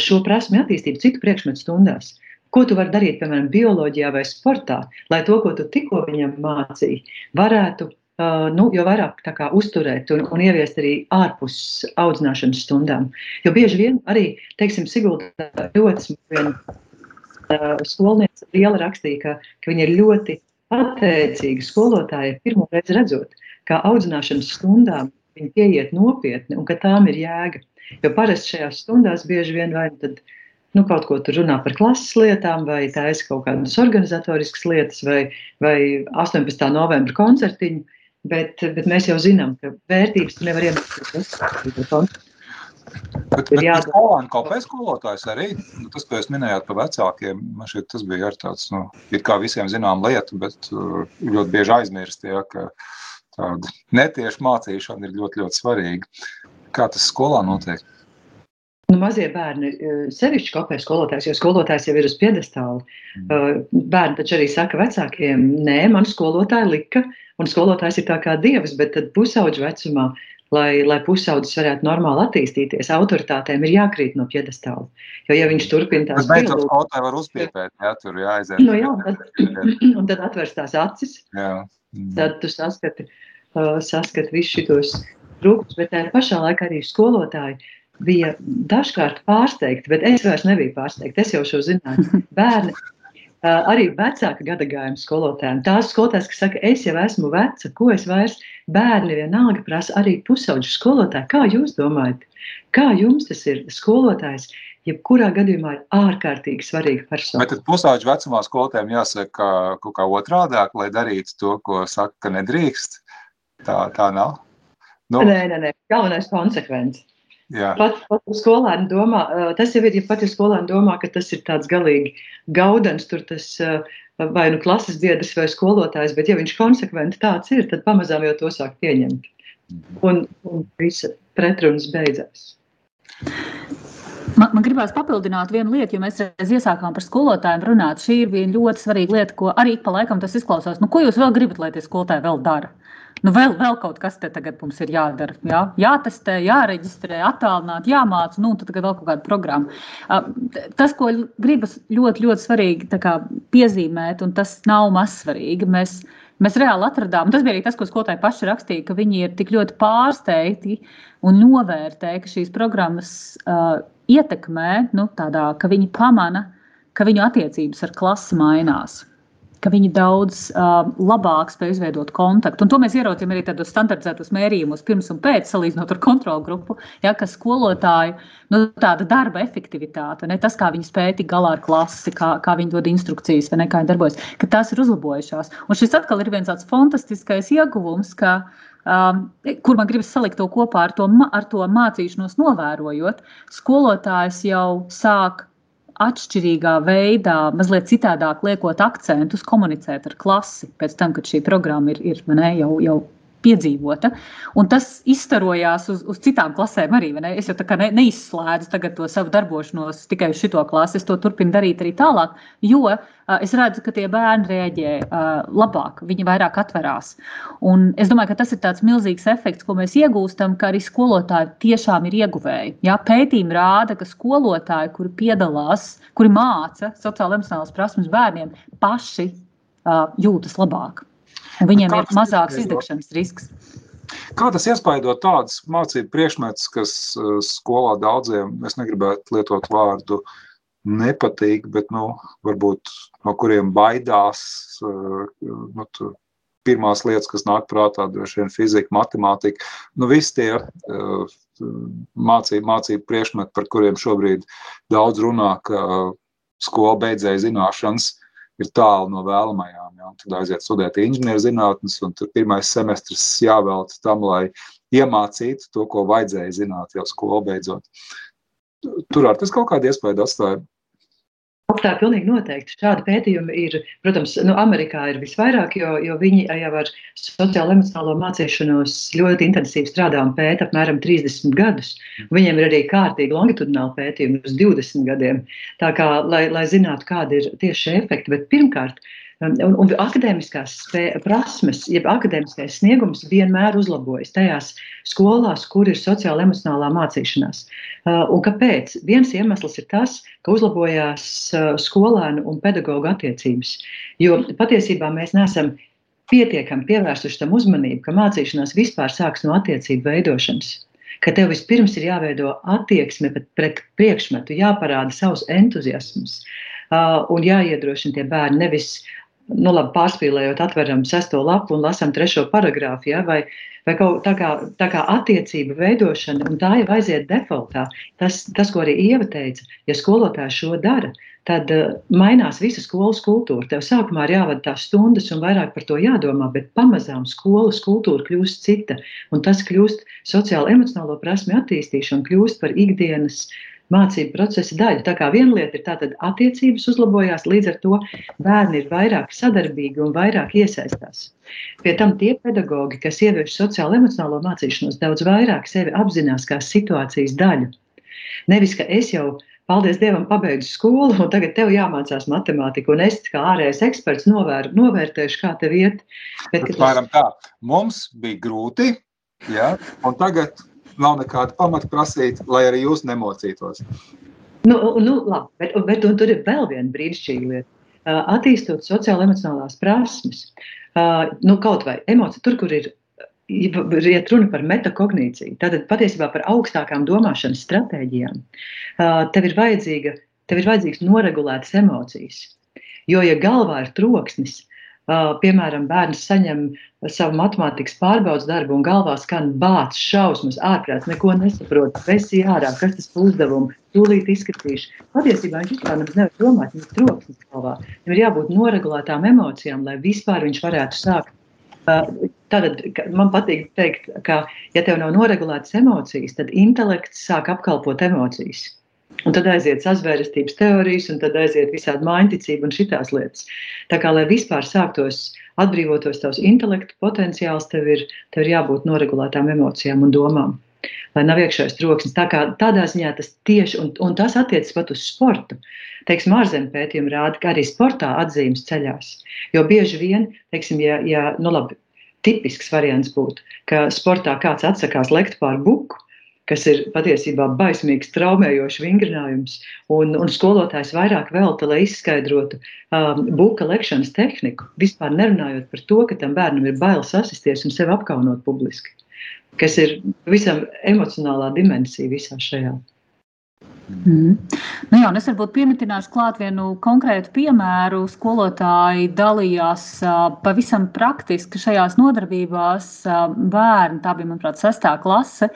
šo prasmu attīstību citu priekšmetu stundās. Ko tu vari darīt, piemēram, bioloģijā vai sportā, lai to, ko tu tikko viņam mācīji, varētu Uh, nu, jo vairāk kā, uzturēt un, un ieviest arī ārpus audzināšanas stundām. Jo bieži vien arī, teiksim, Sigulda ļoti viena uh, skolniece liela rakstīja, ka, ka viņa ir ļoti pateicīga skolotāja pirmo reizi redzot, kā audzināšanas stundām viņi pieiet nopietni un ka tām ir jēga. Jo parasti šajās stundās bieži vien vai nu tad nu, kaut ko tur runā par klases lietām, vai taisa kaut kādas organizatoriskas lietas, vai, vai 18. novembra koncertiņu. Bet, bet mēs jau zinām, ka vērtības nevar iemācīties. Bet, bet skolēni kopē skolotājs arī, nu, tas, ko jūs minējāt par vecākiem, man šķiet, tas bija arī tāds, nu, it kā visiem zinām lieta, bet uh, ļoti bieži aizmirst, ja, ka tāda netieša mācīšana ir ļoti, ļoti svarīga. Kā tas skolā notiek? Nu, mazie bērni uh, sevišķi kopē skolotājs, jo skolotājs jau ir uz piedestāla. Mm. Uh, bērni taču arī saka vecākiem, nē, man skolotāja lika, un skolotājs ir tā kā dievs, bet tad pusauģu vecumā, lai, lai pusaudzis varētu normāli attīstīties, autoritātēm ir jākrīt no piedestāla. Jo, ja viņš turpina tās lietas, tad skolotāji var uzspiepēt, jā, tur jāaiziet. Nu, jā, tad, un tad atvērs tās acis, jā. Mm. tad tu saskati, uh, saskati visus šitos trūkumus, bet tajā pašā laikā arī skolotāji bija dažkārt pārsteigti, bet es vairs nebiju pārsteigta. Es jau šo zināju. Bērni arī vecāka gadagājuma skolotājiem. Tās skolotājas, kas saka, es jau esmu veca, ko es vairs bērni vienalga prasa, arī pusauģu skolotāji. Kā jūs domājat, kā jums tas ir skolotājs? Jebkurā gadījumā ir ārkārtīgi svarīga persona. Bet pusauģu vecumā skolotājiem jāsaka kaut kā otrādāk, lai darītu to, ko saka, ka nedrīkst. Tā, tā nav. Nu. Nē, nē, nē. Galvenais konsekvence. Jā. Pat, pat skolēni domā, tas jau ir, ja pat ir skolēni domā, ka tas ir tāds galīgi gaudens, tur tas vai nu klases biedrs vai skolotājs, bet ja viņš konsekventi tāds ir, tad pamazām jau to sāk pieņemt. Un, un visa pretrunas beidzās. Man, man gribās papildināt vienu lietu, jo mēs reiz iesākām par skolotājiem runāt. Šī ir viena ļoti svarīga lieta, ko arī pa laikam tas izklausās. Nu, ko jūs vēl gribat, lai tie skolotāji vēl dara? Nu, vēl, vēl kaut kas te tagad mums ir jādara. Jā? Jātestē, jāreģistrē, attālināt, jāmāca, nu, tad vēl kaut kāda programma. Tas, ko gribas ļoti, ļoti svarīgi kā, piezīmēt, un tas nav mazsvarīgi, mēs, mēs reāli atradām, un tas bija arī tas, ko skolotāji paši rakstīja, ka viņi ir tik ļoti pārsteigti un novērtē, ka šīs programmas uh, ietekmē, nu, tādā, ka viņi pamana, ka viņu attiecības ar klasi mainās ka viņi daudz uh, labāk spēj izveidot kontaktu. Un to mēs ieraudzījām arī tādos standartizētos mērījumos, pirms un pēc, salīdzinot ar kontrolu grupu, ja, kas skolotāju nu, darba efektivitāte, ne, tas, kā viņi spēj tikt galā ar klasi, kā, kā viņi dod instrukcijas, vai ne, kā viņi darbojas, ka tās ir uzlabojušās. Un šis atkal ir viens tāds fantastiskais ieguvums, ka, um, kur man gribas salikt to kopā ar to, ar to mācīšanos, novērojot, skolotājs jau sāk atšķirīgā veidā, mazliet citādāk liekot akcentus, komunicēt ar klasi pēc tam, kad šī programma ir, ir ne, jau, jau piedzīvota. Un tas izstarojās uz, uz citām klasēm arī. Es jau tā kā ne, neizslēdzu to savu darbošanos tikai uz šo klasi. Es to turpinu darīt arī tālāk, jo uh, es redzu, ka tie bērni reaģē uh, labāk, viņi vairāk atverās. Un es domāju, ka tas ir tāds milzīgs efekts, ko mēs iegūstam, ka arī skolotāji tiešām ir ieguvēji. Jā, pētījumi rāda, ka skolotāji, kuri piedalās, kuri māca sociālo-emocionālas prasmes bērniem, paši uh, jūtas labāk. Viņiem ir mazāks izdegšanas risks. Kā tas iespaido tādas mācību priekšmetus, kas uh, skolā daudziem, es negribētu lietot vārdu nepatīk, bet nu, varbūt no kuriem baidās. Uh, nu, tu, pirmās lietas, kas nāk prātā, droši vien fizika, matemātika. Nu, visi tie uh, mācību, mācību priekšmeti, par kuriem šobrīd daudz runā, ka skola beidzēja zināšanas, ir tālu no vēlamajām. Ja? Tad aiziet studēt inženierzinātnes, un tur pirmais semestris jāvelta tam, lai iemācītu to, ko vajadzēja zināt jau skolu beidzot. Tur ar tas kaut kādu iespēju atstāja. Tā pilnīgi noteikti. Šādi pētījumi ir, protams, nu, Amerikā ir visvairāk, jo, jo viņi jau ar sociālo emocionālo mācīšanos ļoti intensīvi strādā un pēta apmēram 30 gadus. Viņiem ir arī kārtīgi longitudināli pētījumi uz 20 gadiem. Tā kā, lai, lai zinātu, kādi ir tieši šie efekti, bet pirmkārt, Un, un akadēmiskās prasmes, jeb akadēmiskais sniegums vienmēr uzlabojas tajās skolās, kur ir sociāla emocionālā mācīšanās. Un kāpēc? Viens iemesls ir tas, ka uzlabojās skolēnu un pedagoģu attiecības. Jo patiesībā mēs neesam pietiekami pievērsuši tam uzmanību, ka mācīšanās vispār sāks no attiecību veidošanas. Ka tev vispirms ir jāveido attieksme pret priekšmetu, jāparāda savs entuziasms uh, un jāiedrošina tie bērni nevis nu, labi, pārspīlējot, atveram sesto lapu un lasām trešo paragrāfu, ja, vai, vai kaut tā kā, tā kā attiecība veidošana, un tā jau aiziet defaultā. Tas, tas, ko arī Ieva teica, ja skolotājs šo dara, tad uh, mainās visa skolas kultūra. Tev sākumā ir jāvada tās stundas un vairāk par to jādomā, bet pamazām skolas kultūra kļūst cita, un tas kļūst sociāli emocionālo prasmi attīstīšana, kļūst par ikdienas mācību procesa daļa. Tā kā viena lieta ir tātad attiecības uzlabojās, līdz ar to bērni ir vairāk sadarbīgi un vairāk iesaistās. Pie tam tie pedagoģi, kas ievieš sociālo emocionālo mācīšanos, daudz vairāk sevi apzinās kā situācijas daļu. Nevis, ka es jau paldies Dievam, pabeidzu skolu, un tagad tev jāmācās matemātika, un es kā ārējais eksperts novēr, novērtēšu, kā tev iet. Bet, tas... tā, mums bija grūti, ja, un tagad nav nekāda pamata prasīt, lai arī jūs nemocītos. Nu, nu, labi, bet, bet un tur ir vēl viena brīnišķīga lieta. Attīstot sociālo-emocionālās prasmes, nu, kaut vai emocija, tur, kur ir iet runa par metakognīciju, tad patiesībā par augstākām domāšanas stratēģijām, tev ir, tev ir vajadzīgs noregulētas emocijas. Jo, ja galvā ir troksnis, piemēram, bērns saņem savu matemātikas pārbaudas darbu un galvā skan bācis, šausmas, ārprāts, neko nesaprot, vesi ārā, kas tas par uzdevumu, tūlīt izskatīšu. Patiesībā viņš vispār nevar domāt, viņam ir troksnis galvā. Viņam ir jābūt noregulētām emocijām, lai vispār viņš varētu sākt Tātad man patīk teikt, ka, ja tev nav noregulētas emocijas, tad intelekts sāk apkalpot emocijas. Un tad aiziet sazvērestības teorijas, un tad aiziet visādi mājiņticība un šitās lietas. Tā kā, lai vispār sāktos atbrīvotos tavs intelektu potenciāls, tev ir, tev ir jābūt noregulētām emocijām un domām. Lai nav iekšējais troksnis. Tā kā, tādā ziņā tas tieši, un, un tas attiecas pat uz sportu. Teiksim, ārzemju pētījumi rāda, ka arī sportā atzīmes ceļās. Jo bieži vien, teiksim, ja, ja nu labi, tipisks variants būtu, ka sportā kāds atsakās lekt pār buku, kas ir patiesībā baismīgs, traumējošs vingrinājums, un, un skolotājs vairāk velta, lai izskaidrotu um, buka lekšanas tehniku, vispār nerunājot par to, ka tam bērnam ir bail sasisties un sevi apkaunot publiski, kas ir visam emocionālā dimensija visā šajā. Mm. Nu jā, es varbūt piemetināšu klāt vienu konkrētu piemēru. Skolotāji dalījās uh, pavisam praktiski šajās nodarbībās. Uh, bērni, tā bija, manuprāt, sestā klase.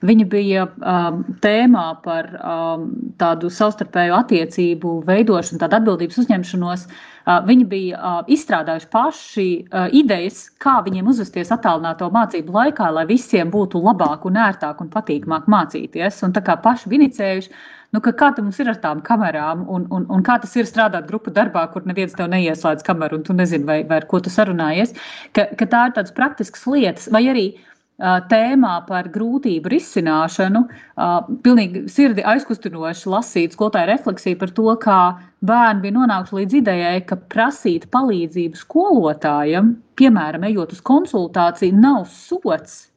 Viņa bija um, tēmā par um, tādu savstarpēju attiecību veidošanu, tādu atbildības uzņemšanos. Uh, viņi bija uh, izstrādājuši paši uh, idejas, kā viņiem uzvesties attālināto mācību laikā, lai visiem būtu labāk, un ērtāk un patīkamāk mācīties. Un tā kā paši inicējuši nu, ka kā mums ir ar tām kamerām, un, un, un kā tas ir strādāt grupu darbā, kur neviens tev neieslēdz kameru, un tu nezini, vai, vai ar ko tu sarunājies. Ka, ka tā ir tādas praktiskas lietas, vai arī tēmā par grūtību risināšanu. Pilnīgi sirdi aizkustinoši lasīt skolotāju refleksiju par to, kā bērni bija nonākuši līdz idejai, ka prasīt palīdzību skolotājam, piemēram, ejot uz konsultāciju, nav sots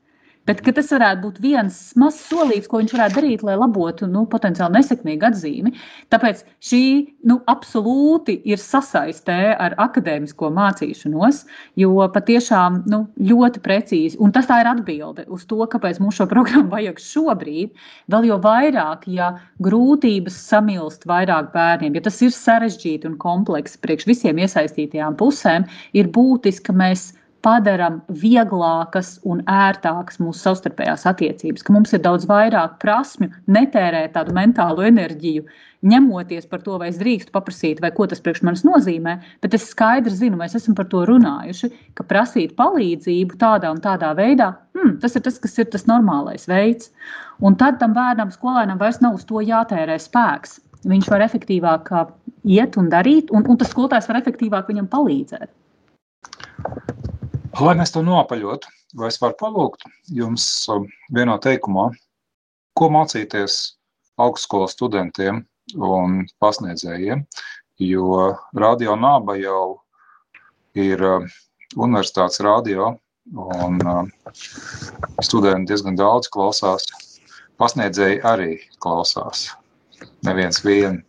Bet tas varētu būt viens mazs solījums, ko viņš varētu darīt, lai labotu nu, potenciāli nesekmīgu atzīmi. Tāpēc šī nu, absolūti ir sasaistē ar akadēmisko mācīšanos, jo patiešām nu, ļoti precīzi, un tas ir atbilde uz to, kāpēc mums šo programmu vajag šobrīd, vēl jau vairāk, ja grūtības samilst vairāk bērniem, ja tas ir sarežģīti un kompleksi priekš visiem iesaistītajām pusēm, ir būtiski, ka mēs padaram vieglākas un ērtākas mūsu savstarpējās attiecības, ka mums ir daudz vairāk prasmju, netērēt tādu mentālu enerģiju, ņemoties par to, vai es drīkstu paprasīt, vai ko tas priekš manis nozīmē, bet es skaidri zinu, mēs esam par to runājuši, ka prasīt palīdzību tādā un tādā veidā, hmm, tas ir tas, kas ir tas normālais veids. Un tad tam bērnam, skolēnam vairs nav uz to jātērē spēks. Viņš var efektīvāk iet un darīt, un, un tas skolotājs var efektīvāk viņam palīdzēt. Lai mēs to nopaļotu, vai es varu palūgt jums um, vienā teikumā, ko mācīties augstskolas studentiem un pasniedzējiem, jo radio nāba jau ir universitātes radio, un studenti diezgan daudz klausās. Pasniedzēji arī klausās. Neviens vien.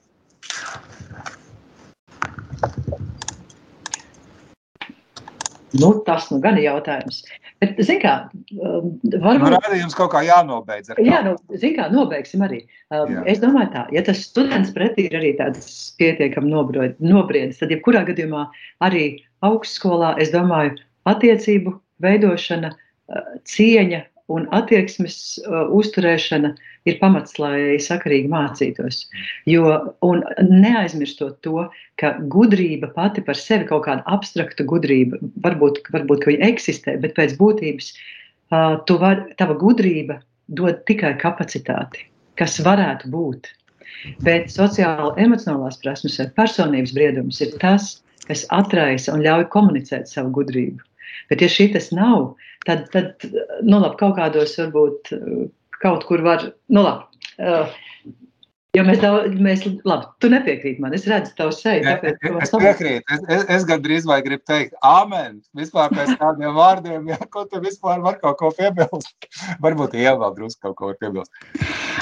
Nu, tas nu gan ir jautājums. Bet, zin kā, um, varbūt... Nu, rādījums kaut kā jānobeidz. Jā, nu, zin kā, nobeigsim arī. Um. Es domāju tā, ja tas students pretī ir arī tāds pietiekam nobriedis, tad jebkurā gadījumā arī augstskolā, es domāju, attiecību veidošana, uh, cieņa un attieksmes uh, uzturēšana ir pamats, lai sakarīgi mācītos. Jo, un neaizmirstot to, ka gudrība pati par sevi, kaut kāda abstrakta gudrība, varbūt, varbūt ka viņa eksistē, bet pēc būtības uh, var, tava gudrība dod tikai kapacitāti, kas varētu būt. Bet sociāla, emocionālās prasmes vai personības briedums ir tas, kas atraisa un ļauj komunicēt savu gudrību. Bet, ja šī tas nav, tad, tad nu, labi, kaut kādos varbūt kaut kur var, nu labi. Uh, Jo mēs daudz, mēs, labi, tu nepiekrīti man, es redzu tavu seju. Tāpēc, es, es piekrītu, es, es, es gandrīz vai gribu teikt, amen, vispār pēc tādiem vārdiem, ja, ko tu vispār var kaut ko piebilst. Varbūt ievēl drusku kaut ko var piebilst.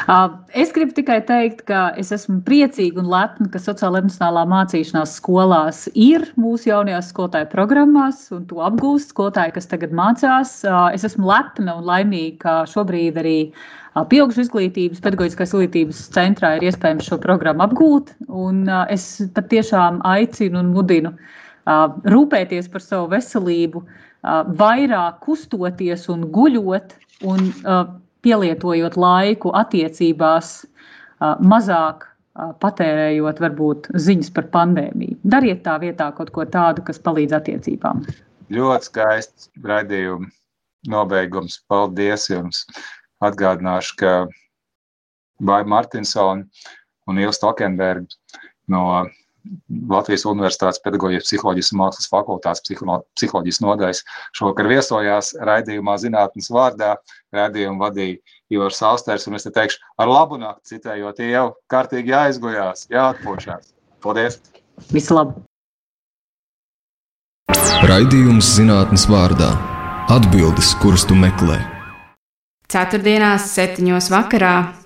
Uh, es gribu tikai teikt, ka es esmu priecīga un lepna, ka sociāla emocionālā mācīšanās skolās ir mūsu jaunajās skolotāju programmās, un to apgūst skolotāji, kas tagad mācās. Uh, es esmu lepna un laimīga, ka šobrīd arī uh, Pieaugušu izglītības, pedagoģiskās izglītības centrā ir iespējams šo programmu apgūt. Es patiešām aicinu un mudinu rūpēties par savu veselību, vairāk kustoties un guļot, un pielietojot laiku attiecībās, mazāk patērējot varbūt ziņas par pandēmiju. Dariet tā vietā kaut ko tādu, kas palīdz attiecībām. Ļoti skaists raidījums nobeigums. Paldies jums! Atgādināšu, ka Bāja Martinsona un Ieva Stokenberga no Latvijas Universitātes pedagoģijas psiholoģijas un mākslas fakultātes psiholoģijas nodaļas šovakar viesojās raidījumā zinātnes vārdā. Raidījumu vadīja Ivars Austers, un es te teikšu, ar labu nakti citējot, jau kārtīgi jāizgujās, jāatpošās. Paldies! Visu labu! Raidījums zinātnes vārdā - atbildes, kuras tu meklē. Ceturtdienās, septiņos vakarā